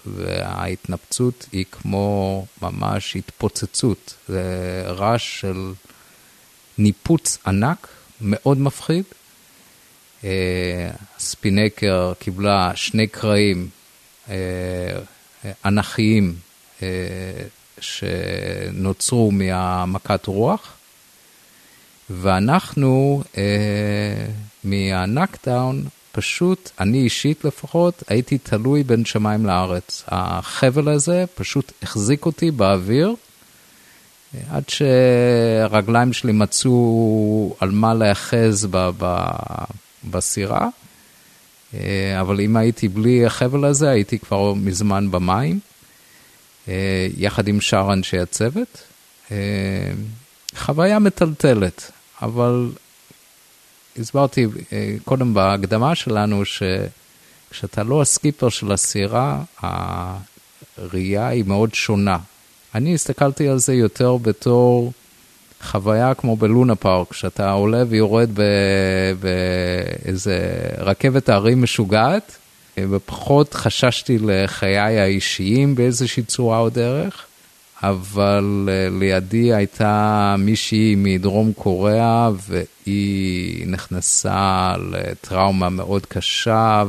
וההתנפצות היא כמו ממש התפוצצות. זה רעש של ניפוץ ענק, מאוד מפחיד. אה, הספינקר קיבלה שני קרעים אה, אנכיים אה, שנוצרו מהמכת רוח, ואנחנו מהנקדאון, פשוט, אני אישית לפחות, הייתי תלוי בין שמיים לארץ. החבל הזה פשוט החזיק אותי באוויר, עד שהרגליים שלי מצאו על מה להאחז בסירה. אבל אם הייתי בלי החבל הזה, הייתי כבר מזמן במים, יחד עם שאר אנשי הצוות. חוויה מטלטלת, אבל הסברתי אה, קודם בהקדמה שלנו, שכשאתה לא הסקיפר של הסירה, הראייה היא מאוד שונה. אני הסתכלתי על זה יותר בתור חוויה כמו בלונה פארק, שאתה עולה ויורד באיזה רכבת הרים משוגעת, ופחות חששתי לחיי האישיים באיזושהי צורה או דרך. אבל אה, לידי הייתה מישהי מדרום קוריאה, והיא נכנסה לטראומה מאוד קשה,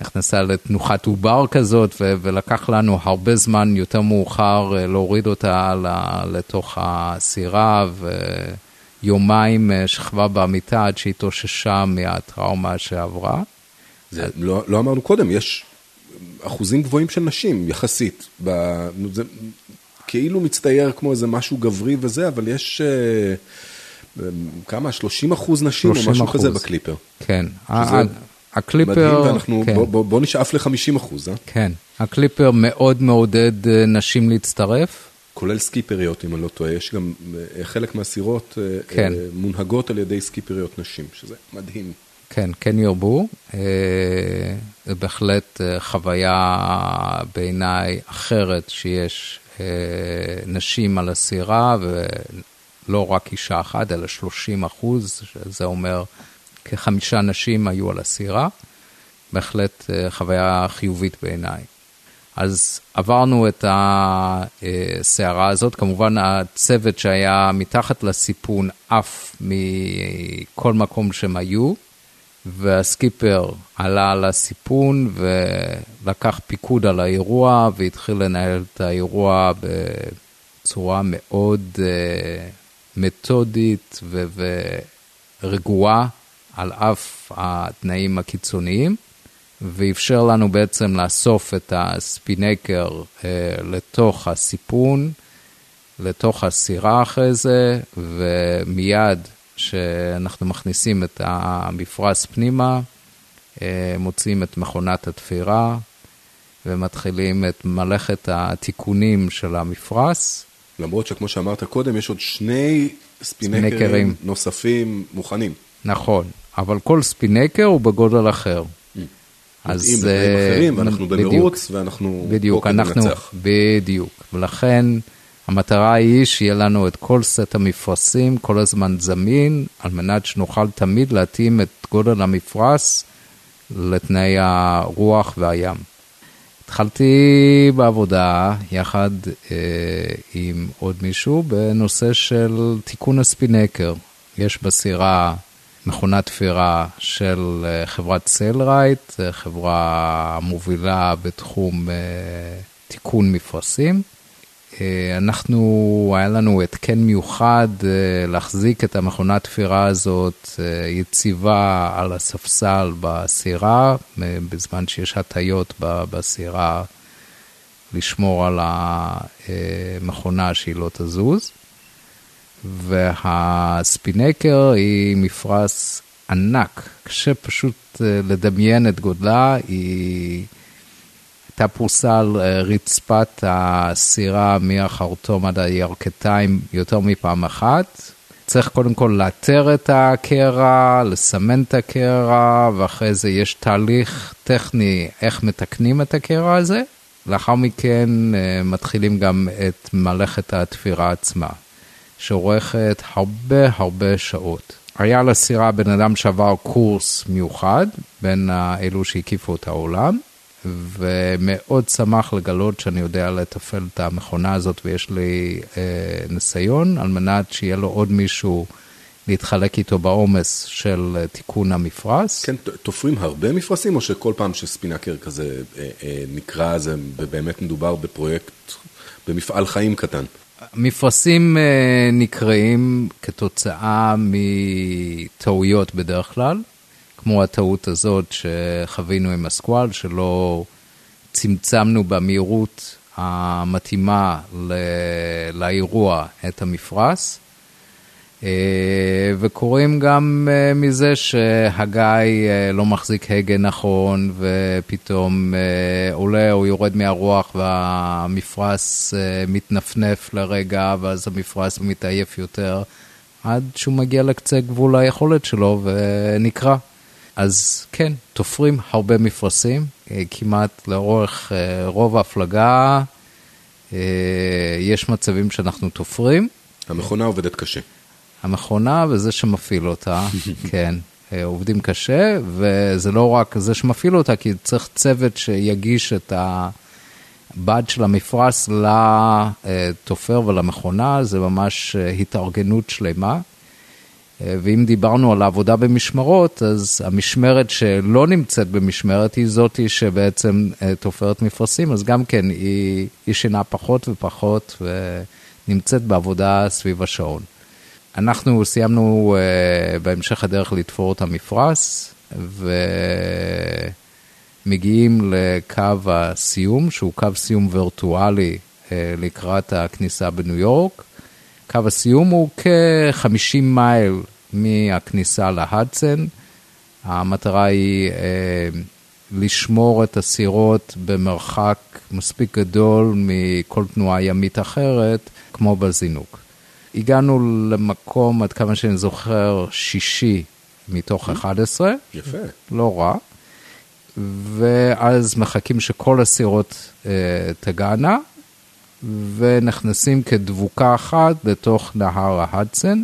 ונכנסה לתנוחת עובר כזאת, ולקח לנו הרבה זמן יותר מאוחר אה, להוריד אותה לתוך הסירה, ויומיים אה, שכבה במיטה עד שהיא התאוששה מהטראומה שעברה. זה לא, לא אמרנו קודם, יש אחוזים גבוהים של נשים, יחסית. ב... זה כאילו מצטייר כמו איזה משהו גברי וזה, אבל יש uh, כמה? 30 אחוז נשים 30 או משהו אחוז. כזה בקליפר. כן. הקליפר... מדהים, ואנחנו, כן. בוא, בוא, בוא נשאף ל-50 אחוז, אה? כן. הקליפר מאוד מעודד אה, נשים להצטרף. כולל סקיפריות, אם אני לא טועה. יש גם חלק מהסירות כן. מונהגות על ידי סקיפריות נשים, שזה מדהים. כן, כן ירבו. אה, זה בהחלט אה, חוויה בעיניי אחרת שיש אה, נשים על הסירה, ולא רק אישה אחת, אלא 30 אחוז, שזה אומר כחמישה נשים היו על הסירה. בהחלט חוויה חיובית בעיניי. אז עברנו את הסערה הזאת, כמובן הצוות שהיה מתחת לסיפון עף מכל מקום שהם היו. והסקיפר עלה על הסיפון ולקח פיקוד על האירוע והתחיל לנהל את האירוע בצורה מאוד uh, מתודית ורגועה על אף התנאים הקיצוניים, ואפשר לנו בעצם לאסוף את הספינקר uh, לתוך הסיפון, לתוך הסירה אחרי זה, ומיד שאנחנו מכניסים את המפרש פנימה, אה, מוציאים את מכונת התפירה ומתחילים את מלאכת התיקונים של המפרש. למרות שכמו שאמרת קודם, יש עוד שני ספינקרים, ספינקרים נוספים מוכנים. נכון, אבל כל ספינקר הוא בגודל אחר. Mm. אז... עם בתנאים אחרים, ואנחנו במרוץ, ואנחנו בדיוק, פה כדי לנצח. בדיוק, ולכן... המטרה היא שיהיה לנו את כל סט המפרשים כל הזמן זמין, על מנת שנוכל תמיד להתאים את גודל המפרש לתנאי הרוח והים. התחלתי בעבודה יחד אה, עם עוד מישהו בנושא של תיקון הספינקר. יש בסירה מכונת תפירה של אה, חברת סלרייט, חברה מובילה בתחום אה, תיקון מפרשים. אה, אנחנו, היה לנו התקן מיוחד אה, להחזיק את המכונת תפירה הזאת אה, יציבה על הספסל בסירה, בזמן שיש הטיות בסירה, לשמור על המכונה שהיא לא תזוז. והספינקר היא מפרש ענק, קשה פשוט לדמיין את גודלה, היא... הייתה פרוסה על אה, רצפת הסירה מהחרטום עד הירכתיים יותר מפעם אחת. צריך קודם כל לאתר את הקרע, לסמן את הקרע, ואחרי זה יש תהליך טכני איך מתקנים את הקרע הזה. לאחר מכן אה, מתחילים גם את מלאכת התפירה עצמה, שאורכת הרבה הרבה שעות. היה לסירה בן אדם שעבר קורס מיוחד בין אלו שהקיפו את העולם, ומאוד שמח לגלות שאני יודע לתפעל את המכונה הזאת ויש לי אה, ניסיון על מנת שיהיה לו עוד מישהו להתחלק איתו בעומס של אה, תיקון המפרש. כן, תופרים הרבה מפרשים או שכל פעם שספינקר כזה אה, אה, נקרא זה ובאמת מדובר בפרויקט, במפעל חיים קטן? מפרשים אה, נקראים כתוצאה מטעויות בדרך כלל. כמו הטעות הזאת שחווינו עם הסקואל, שלא צמצמנו במהירות המתאימה לאירוע את המפרש. אה, וקוראים גם אה, מזה שהגיא אה, לא מחזיק הגה נכון ופתאום עולה או יורד מהרוח והמפרש מתנפנף לרגע ואז המפרש מתעייף יותר עד שהוא מגיע לקצה גבול היכולת שלו ונקרע. אז כן, תופרים הרבה מפרשים, אה, כמעט לאורך אה, רוב ההפלגה אה, יש מצבים שאנחנו תופרים. המכונה עובדת קשה. המכונה וזה שמפעיל אותה, (laughs) כן, עובדים קשה, וזה לא רק זה שמפעיל אותה, כי צריך צוות שיגיש את הבד של המפרש לתופר ולמכונה, זה ממש התארגנות שלמה. אה, ואם דיברנו על העבודה במשמרות, אז המשמרת שלא נמצאת במשמרת היא זאתי שבעצם אה, תופרת מפרשים, אז גם כן היא ישנה פחות ופחות ונמצאת בעבודה סביב השעון. אנחנו סיימנו uh, בהמשך הדרך לתפור את המפרש, ומגיעים לקו הסיום, שהוא קו סיום וירטואלי לקראת הכניסה בניו יורק. קו הסיום הוא כ-50 מייל מהכניסה להדסן. המטרה היא אה, לשמור את הסירות במרחק מספיק גדול מכל תנועה ימית אחרת, כמו בזינוק. הגענו למקום, עד כמה שאני זוכר, שישי מתוך 11. יפה. לא רע. ואז מחכים שכל הסירות אה, תגענה, ונכנסים כדבוקה אחת לתוך נהר ההדסן,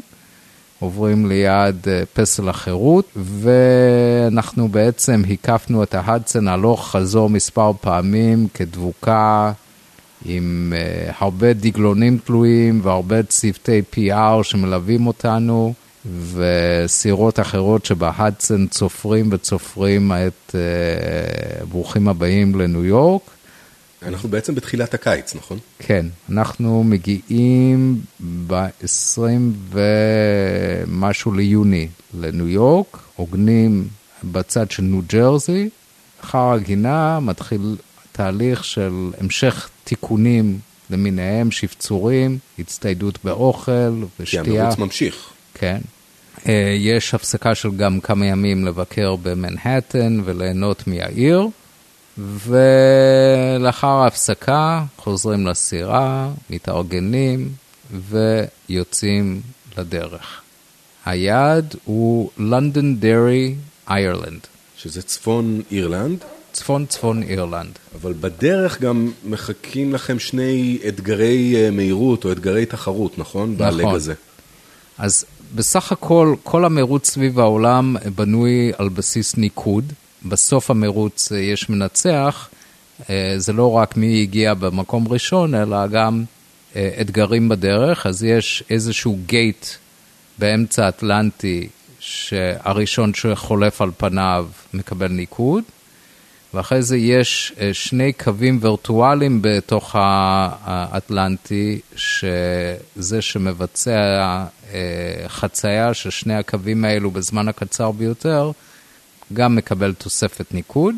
עוברים ליד אה, פסל החירות, ואנחנו בעצם הקפנו את ההדסן הלוך חזור מספר פעמים כדבוקה. עם uh, הרבה דגלונים תלויים והרבה צוותי PR שמלווים אותנו, וסירות אחרות שבהדסן צופרים וצופרים את uh, ברוכים הבאים לניו יורק. אנחנו בעצם בתחילת הקיץ, נכון? כן, אנחנו מגיעים ב-20 ומשהו ליוני לניו יורק, עוגנים בצד של ניו ג'רזי, אחר הגינה מתחיל תהליך של המשך תיקונים למיניהם, שפצורים, הצטיידות באוכל ושתייה. כי המרוץ ממשיך. כן. אה, יש הפסקה של גם כמה ימים לבקר במנהטן וליהנות מהעיר. ולאחר ההפסקה חוזרים לסירה, מתארגנים ויוצאים לדרך. היעד הוא לונדון דרי, איירלנד. שזה צפון אירלנד? צפון צפון אירלנד. אבל בדרך גם מחכים לכם שני אתגרי אה, מהירות או אתגרי תחרות, נכון? נכון. בלג הזה. אז בסך הכל, כל המרוץ סביב העולם בנוי על בסיס ניקוד. בסוף המרוץ אה, יש מנצח, אה, זה לא רק מי הגיע במקום ראשון, אלא גם אה, אתגרים בדרך, אז יש איזשהו גייט באמצע האטלנטי, שהראשון שחולף על פניו מקבל ניקוד, ואחרי זה יש שני קווים וירטואליים בתוך האטלנטי, שזה שמבצע חצייה של שני הקווים האלו בזמן הקצר ביותר, גם מקבל תוספת ניקוד.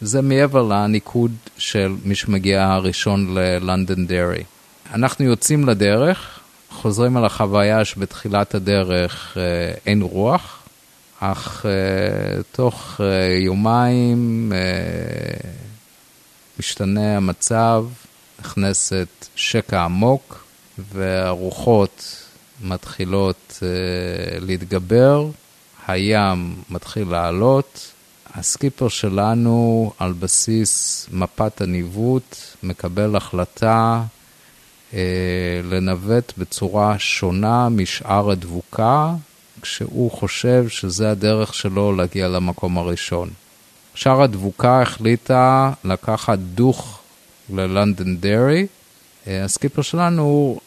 זה מעבר לניקוד של מי שמגיע הראשון ללונדון דרעי. אנחנו יוצאים לדרך, חוזרים על החוויה שבתחילת הדרך אה, אין רוח, אך uh, תוך uh, יומיים uh, משתנה המצב, נכנסת שקע עמוק והרוחות מתחילות uh, להתגבר, הים מתחיל לעלות, הסקיפר שלנו על בסיס מפת הניווט מקבל החלטה uh, לנווט בצורה שונה משאר הדבוקה כשהוא חושב שזה הדרך שלו להגיע למקום הראשון. שאר הדבוקה החליטה לקחת דוך ללונדון דרעי. אה, הסקיפר שלנו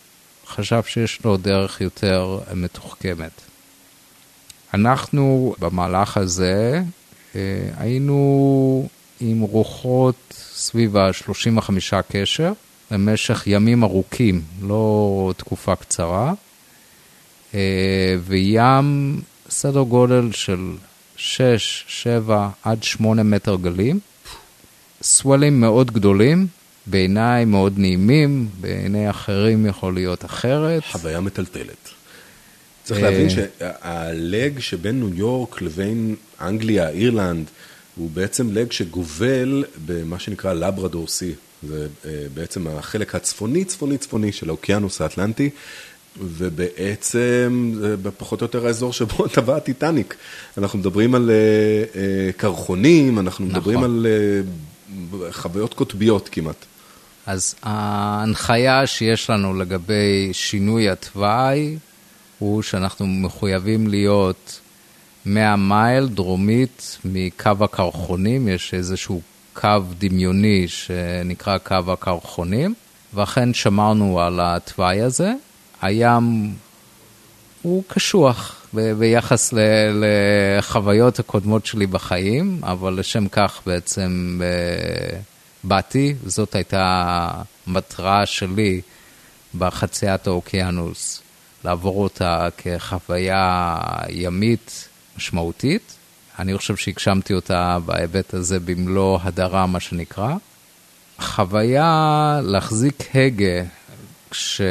חשב שיש לו דרך יותר מתוחכמת. אנחנו במהלך הזה אה, היינו עם רוחות סביב ה-35 קשר במשך ימים ארוכים, לא תקופה קצרה. אה, וים סדר גודל של 6, 7 עד 8 מטר גלים, סוולים מאוד גדולים, בעיניי מאוד נעימים, בעיני אחרים יכול להיות אחרת. חוויה מטלטלת. צריך להבין שהלג שבין ניו יורק לבין אנגליה, אירלנד, הוא בעצם לג שגובל במה שנקרא לברדור סי. זה אה, בעצם החלק הצפוני, צפוני, צפוני של האוקיינוס האטלנטי. ובעצם זה פחות או יותר האזור שבו (laughs) טבע הטיטניק. אנחנו מדברים על uh, קרחונים, אנחנו נכון. מדברים על חוויות קוטביות כמעט. אז ההנחיה שיש לנו לגבי שינוי התוואי, הוא שאנחנו מחויבים להיות 100 מייל דרומית מקו הקרחונים, יש איזשהו קו דמיוני שנקרא קו הקרחונים, ואכן שמרנו על התוואי הזה. הים הוא קשוח ב- ביחס ל- לחוויות הקודמות שלי בחיים, אבל לשם כך בעצם uh, באתי, זאת הייתה המטרה שלי בחציית האוקיינוס, לעבור אותה כחוויה ימית משמעותית. אני חושב שהגשמתי אותה בהיבט הזה במלוא הדרה, מה שנקרא. חוויה להחזיק הגה כש...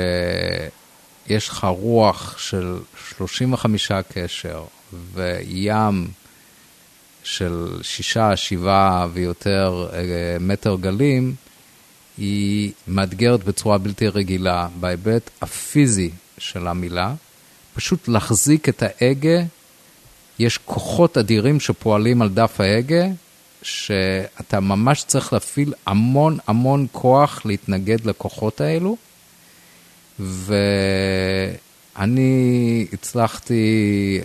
יש לך רוח של 35 קשר וים של שישה, שבעה ויותר אה, מטר גלים, היא מאתגרת בצורה בלתי רגילה בהיבט הפיזי של המילה. פשוט להחזיק את ההגה, יש כוחות אדירים שפועלים על דף ההגה, שאתה ממש צריך להפעיל המון המון כוח להתנגד לכוחות האלו. ואני הצלחתי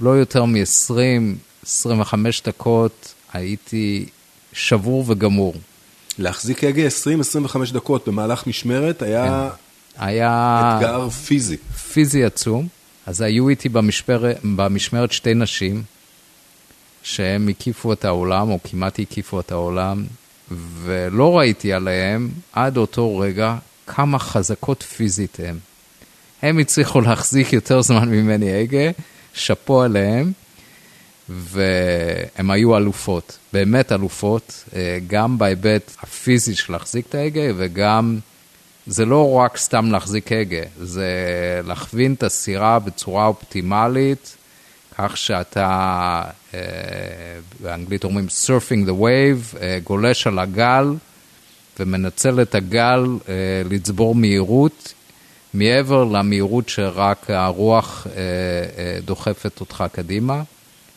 לא יותר מ-20-25 דקות, הייתי שבור וגמור. להחזיק הגה 20-25 דקות במהלך משמרת היה, כן. היה אתגר פיזי. פיזי עצום. אז היו איתי במשמר, במשמרת שתי נשים, שהם הקיפו את העולם, או כמעט הקיפו את העולם, ולא ראיתי עליהם עד אותו רגע כמה חזקות פיזית הן. הם הצליחו להחזיק יותר זמן ממני הגה, שאפו עליהם, והם היו אלופות, באמת אלופות, אה, גם בהיבט הפיזי של להחזיק את ההגה, וגם, זה לא רק סתם להחזיק הגה, זה להכווין את הסירה בצורה אופטימלית, כך שאתה, אה, באנגלית אומרים surfing the wave, אה, גולש על הגל. ומנצל את הגל אה, לצבור מהירות מעבר למהירות שרק הרוח דוחפת אותך קדימה.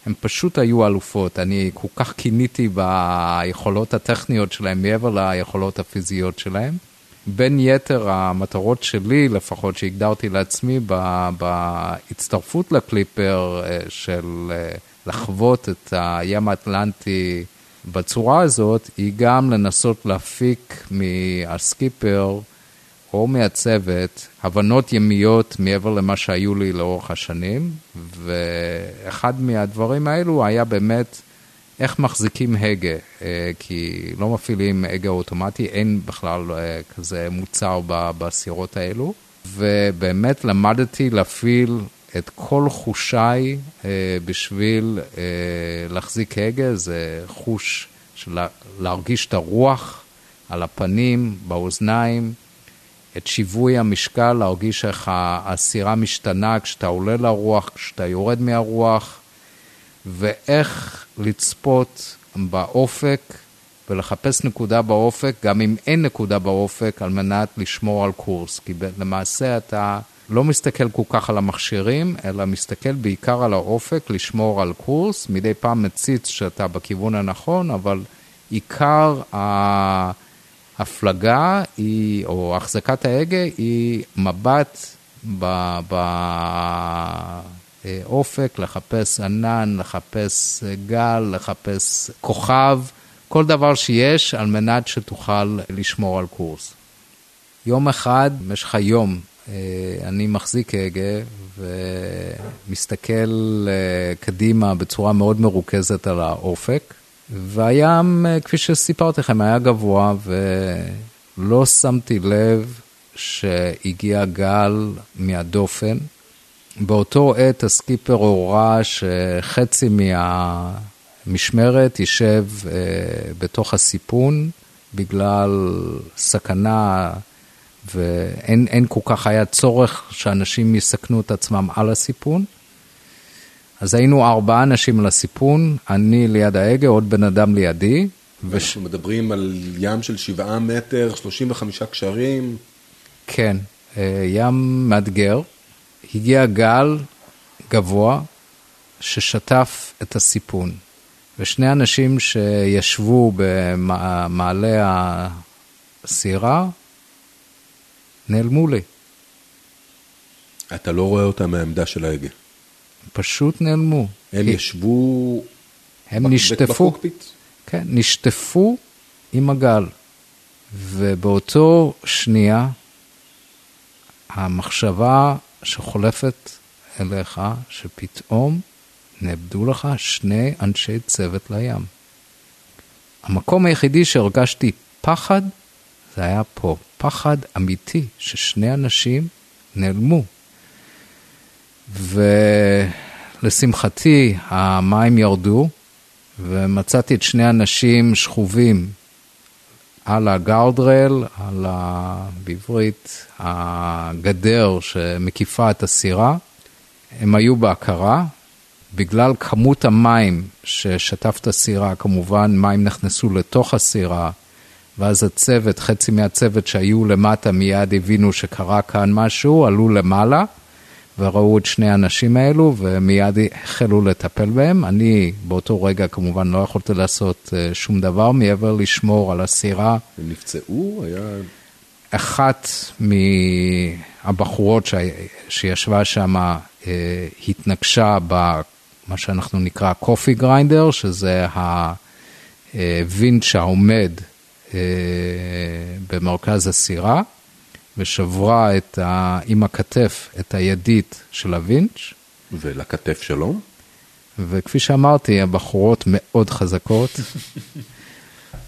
הן פשוט היו אלופות, אני כל כך קיניתי ביכולות הטכניות שלהן מעבר ליכולות הפיזיות שלהן. בין יתר המטרות שלי, לפחות שהגדרתי לעצמי בהצטרפות לקליפר אה, של אה, לחוות את הים האטלנטי בצורה הזאת היא גם לנסות להפיק מהסקיפר או מהצוות הבנות ימיות מעבר למה שהיו לי לאורך השנים, ואחד מהדברים האלו היה באמת איך מחזיקים הגה, אה, כי לא מפעילים הגה אוטומטי, אין בכלל אה, כזה מוצר בסירות האלו, ובאמת למדתי להפעיל את כל חושיי בשביל להחזיק הגה, זה חוש של להרגיש את הרוח על הפנים, באוזניים, את שיווי המשקל, להרגיש איך הסירה משתנה כשאתה עולה לרוח, כשאתה יורד מהרוח, ואיך לצפות באופק ולחפש נקודה באופק, גם אם אין נקודה באופק, על מנת לשמור על קורס. כי למעשה אתה לא מסתכל כל כך על המכשירים, אלא מסתכל בעיקר על האופק, לשמור על קורס. מדי פעם מציץ שאתה בכיוון הנכון, אבל עיקר ההפלגה היא, או החזקת ההגה היא מבט באופק, לחפש ענן, לחפש גל, לחפש כוכב, כל דבר שיש על מנת שתוכל לשמור על קורס. יום אחד, במשך היום, אה, אני מחזיק הגה ומסתכל אה, קדימה בצורה מאוד מרוכזת על האופק. והים, אה, כפי שסיפרתי לכם, היה גבוה, ולא שמתי לב שהגיע גל מהדופן. באותו עת הסקיפר הורה שחצי מהמשמרת יישב אה, בתוך הסיפון בגלל סכנה ואין כל כך היה צורך שאנשים יסכנו את עצמם על הסיפון. אז היינו ארבעה אנשים על הסיפון, אני ליד ההגה, עוד בן אדם לידי. ואנחנו וש... מדברים על ים של שבעה מטר, 35 קשרים. כן, אה, ים מאתגר. הגיע גל גבוה ששטף את הסיפון. ושני אנשים שישבו במעלה הסירה נעלמו לי. אתה לא רואה אותם מהעמדה של ההגה. פשוט נעלמו. הם ישבו הם נשטפו, בפוקפיט? כן, נשטפו עם הגל. ובאותו שנייה, המחשבה שחולפת אליך, שפתאום נאבדו לך שני אנשי צוות לים. המקום היחידי שהרגשתי פחד, זה היה פה. פחד אמיתי ששני אנשים נעלמו. ולשמחתי המים ירדו ומצאתי את שני האנשים שכובים על הגארדרל, על ה... בעברית הגדר שמקיפה את הסירה. הם היו בהכרה, בגלל כמות המים ששטף את הסירה, כמובן מים נכנסו לתוך הסירה, ואז הצוות, חצי מהצוות שהיו למטה מיד הבינו שקרה כאן משהו, עלו למעלה. וראו את שני האנשים האלו ומיד החלו לטפל בהם. אני באותו רגע כמובן לא יכולתי לעשות אה, שום דבר מעבר לשמור על הסירה. הם נפצעו? היה... אחת מהבחורות ש... שישבה שם אה, התנגשה במה שאנחנו נקרא קופי גריינדר, שזה הווינץ' העומד אה, במרכז הסירה. ושברה את ה... עם הכתף את הידית של הווינץ'. ולכתף שלו? וכפי שאמרתי, הבחורות מאוד חזקות, (laughs)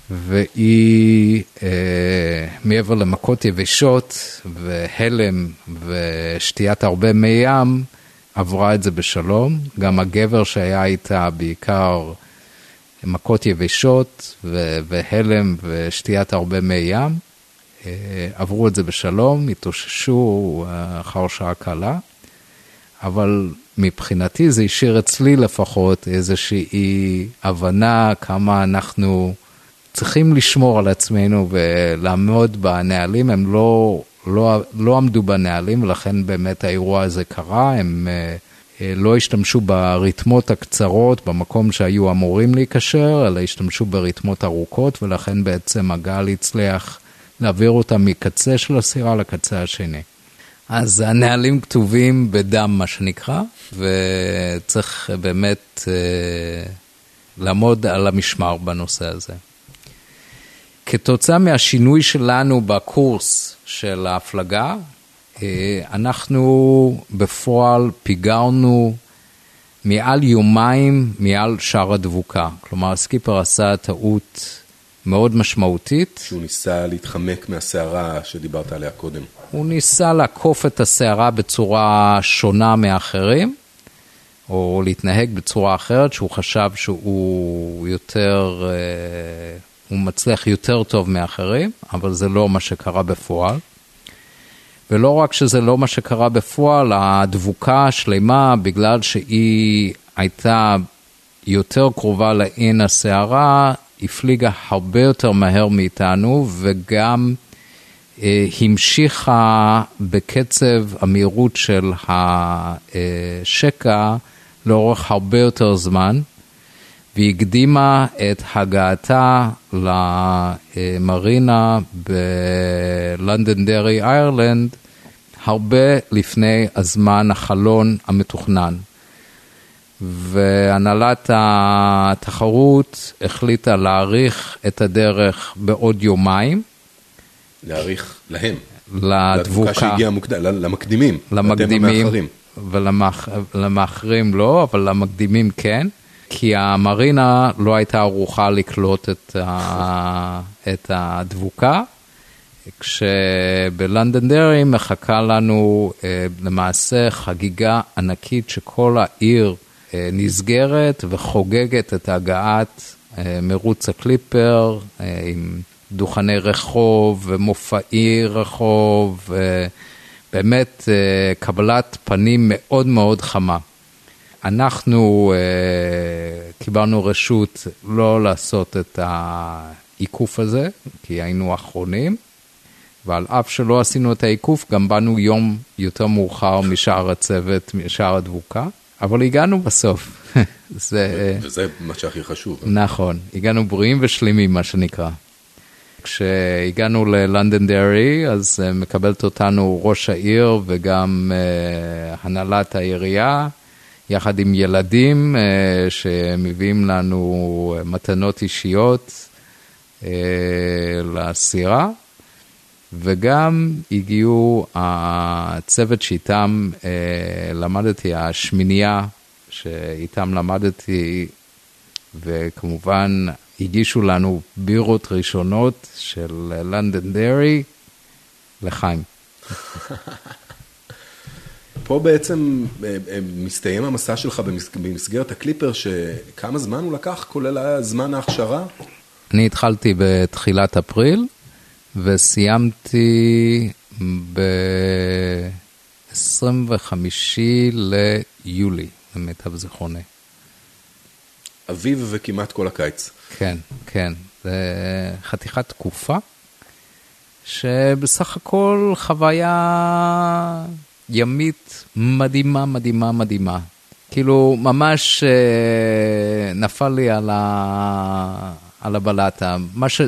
והיא אה, מעבר למכות יבשות והלם ושתיית הרבה מי ים, עברה את זה בשלום. גם הגבר שהיה איתה בעיקר מכות יבשות והלם ושתיית הרבה מי ים. אה, עברו את זה בשלום, התאוששו אה, אחר שעה קלה, אבל מבחינתי זה השאיר אצלי לפחות איזושהי הבנה כמה אנחנו צריכים לשמור על עצמנו ולעמוד בנהלים, הם לא, לא, לא עמדו בנהלים ולכן באמת האירוע הזה קרה, הם אה, לא השתמשו ברתמות הקצרות במקום שהיו אמורים להיקשר, אלא השתמשו ברתמות ארוכות ולכן בעצם הגל הצליח להעביר אותה מקצה של הסירה לקצה השני. אז הנהלים כתובים בדם, מה שנקרא, וצריך באמת אה, לעמוד על המשמר בנושא הזה. כתוצאה מהשינוי שלנו בקורס של ההפלגה, אה, אנחנו בפועל פיגרנו מעל יומיים מעל שער הדבוקה. כלומר, סקיפר עשה טעות מאוד משמעותית. שהוא ניסה להתחמק מהסערה שדיברת עליה קודם. הוא ניסה לעקוף את הסערה בצורה שונה מאחרים, או להתנהג בצורה אחרת, שהוא חשב שהוא יותר, אה, הוא מצליח יותר טוב מאחרים, אבל זה לא מה שקרה בפועל. ולא רק שזה לא מה שקרה בפועל, הדבוקה השלמה, בגלל שהיא הייתה יותר קרובה לעין הסערה, הפליגה הרבה יותר מהר מאיתנו, וגם אה, המשיכה בקצב המהירות של השקע לאורך הרבה יותר זמן, והקדימה את הגעתה למרינה בלונדונדרי איירלנד הרבה לפני הזמן החלון המתוכנן. והנהלת התחרות החליטה להאריך את הדרך בעוד יומיים. להאריך להם. לדבוקה. לדבוקה שהגיעה מוקדם, למקדימים. למקדימים. ולמאחרים לא, אבל למקדימים כן. כי המרינה לא הייתה ערוכה לקלוט את, ה... את הדבוקה, כשבלונדונדרי מחכה לנו אה, למעשה חגיגה ענקית שכל העיר נסגרת וחוגגת את הגעת אה, מרוץ הקליפר עם דוכני רחוב ומופעי רחוב, באמת קבלת פנים מאוד מאוד חמה. אנחנו קיבלנו רשות לא לעשות את העיקוף הזה, כי היינו אחרונים, ועל אף שלא עשינו את העיקוף, גם באנו יום יותר מאוחר משאר הצוות, משאר הדבוקה, אבל הגענו בסוף. (laughs) זה... וזה מה שהכי חשוב. נכון, הגענו בריאים ושלימים, מה שנקרא. כשהגענו ללונדונדרי, אז uh, מקבלת אותנו ראש העיר וגם uh, הנהלת העירייה. יחד עם ילדים שמביאים לנו מתנות אישיות לסירה, וגם הגיעו הצוות שאיתם uh, למדתי, השמינייה שאיתם למדתי, וכמובן הגישו לנו בירות ראשונות של לונדון דרי לחיים. (laughs) פה בעצם אה, אה, מסתיים המסע שלך במסגרת הקליפר, שכמה זמן הוא לקח, כולל זמן ההכשרה? אני התחלתי בתחילת אפריל, וסיימתי ב-25 ליולי, למיטב זיכרוני. אביב וכמעט כל הקיץ. כן, כן. זה חתיכת תקופה, שבסך הכל חוויה ימית מדהימה, מדהימה, מדהימה. כאילו, ממש אה, נפל לי על, ה... על הבלטה. מה ש...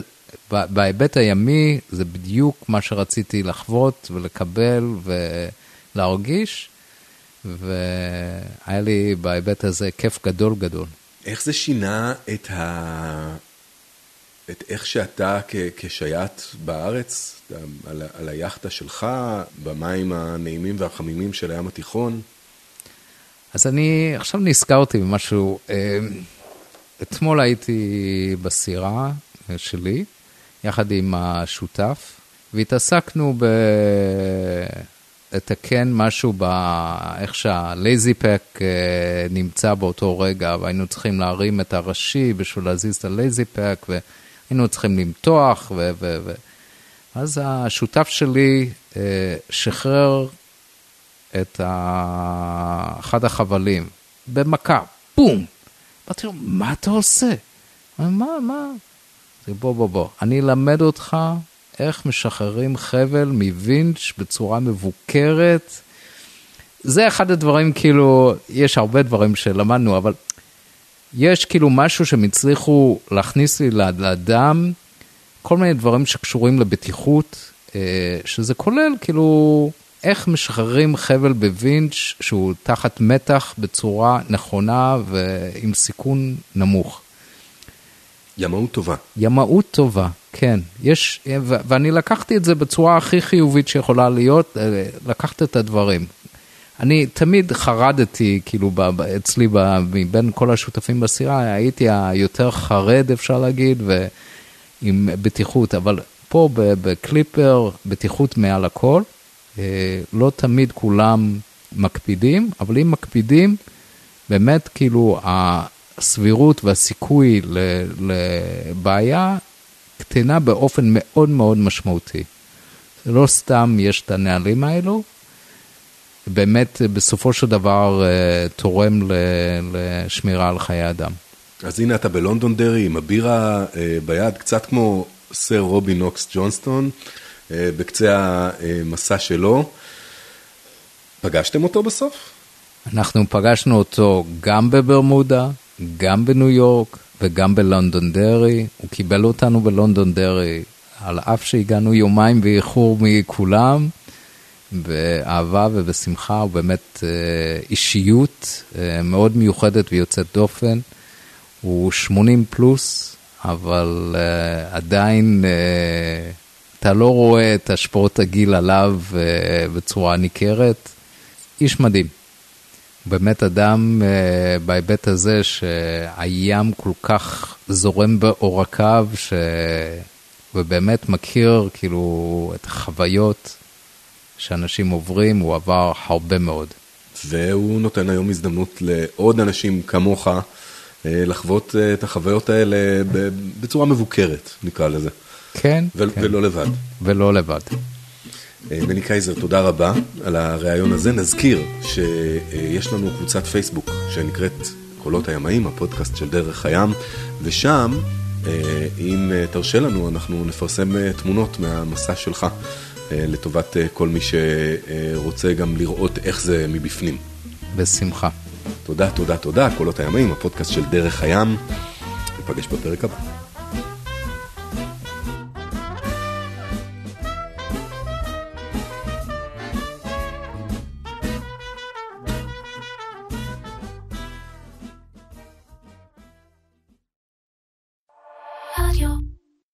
בהיבט הימי, זה בדיוק מה שרציתי לחוות ולקבל ולהרגיש, והיה לי בהיבט הזה כיף גדול גדול. איך זה שינה את ה... את איך שאתה כ- כשייט בארץ, על, על היאכטה שלך, במים הנעימים והחמימים של הים התיכון? אז אני עכשיו נזכרתי במשהו. אה, אתמול הייתי בסירה שלי, יחד עם השותף, והתעסקנו ב... לתקן משהו באיך שהלייזי פק נמצא באותו רגע, והיינו צריכים להרים את הראשי בשביל להזיז את הלייזי פק, היינו צריכים למתוח, ו... ו, ו... אז השותף שלי אה, שחרר את ה... אחד החבלים במכה, בום. אמרתי לו, מה אתה עושה? מה, מה? בוא, בוא, בוא, אני אלמד אותך איך משחררים חבל מווינץ' בצורה מבוקרת. זה אחד הדברים, כאילו, יש הרבה דברים שלמדנו, אבל יש כאילו משהו שהם הצליחו להכניס לי לאדם, כל מיני דברים שקשורים לבטיחות, אה, שזה כולל כאילו איך משחררים חבל בווינץ' שהוא תחת מתח בצורה נכונה ועם סיכון נמוך. ימאות טובה. ימאות טובה, כן. יש, ואני לקחתי את זה בצורה הכי חיובית שיכולה להיות, אה, לקחת את הדברים. אני תמיד חרדתי, כאילו, ב, אצלי, ב, מבין כל השותפים בסירה, הייתי היותר חרד, אפשר להגיד, ועם בטיחות, אבל פה בקליפר, בטיחות מעל הכל, אה, לא תמיד כולם מקפידים, אבל אם מקפידים, באמת, כאילו, הסבירות והסיכוי לבעיה קטנה באופן מאוד מאוד משמעותי. לא סתם יש את הנהלים האלו, באמת בסופו של דבר אה, תורם לשמירה על חיי אדם. אז הנה אתה בלונדון דרי עם הבירה אה, ביד, קצת כמו סר רובי נוקס ג'ונסטון, אה, בקצה המסע שלו. פגשתם אותו בסוף? אנחנו פגשנו אותו גם בברמודה, גם בניו יורק וגם בלונדון דרי. הוא קיבל אותנו בלונדון דרי, על אף שהגענו יומיים באיחור מכולם. באהבה ובשמחה, הוא באמת אה, אישיות אה, מאוד מיוחדת ויוצאת דופן. הוא 80 פלוס, אבל uh, עדיין uh, אתה לא רואה את השפעות הגיל עליו בצורה ניכרת. איש מדהים. באמת אדם uh, בהיבט הזה שהים כל כך זורם בעורקיו, ש... ובאמת מכיר כאילו את החוויות שאנשים עוברים, הוא עבר הרבה מאוד. והוא נותן היום הזדמנות לעוד אנשים כמוך אה, לחוות אה, את החוויות האלה בצורה מבוקרת, נקרא לזה. כן, ו- כן. ולא לבד. ולא לבד. אה, בני קייזר, תודה רבה על הריאיון הזה. נזכיר שיש לנו קבוצת פייסבוק שנקראת קולות הימאים, הפודקאסט של דרך הים, ושם, אם תרשה לנו, אנחנו נפרסם תמונות מהמסע שלך. אה, לטובת אה, כל מי שרוצה גם לראות איך זה מבפנים. בשמחה. תודה, תודה, תודה. קולות הימים, הפודקאסט של דרך הים. ניפגש בפרק הבא.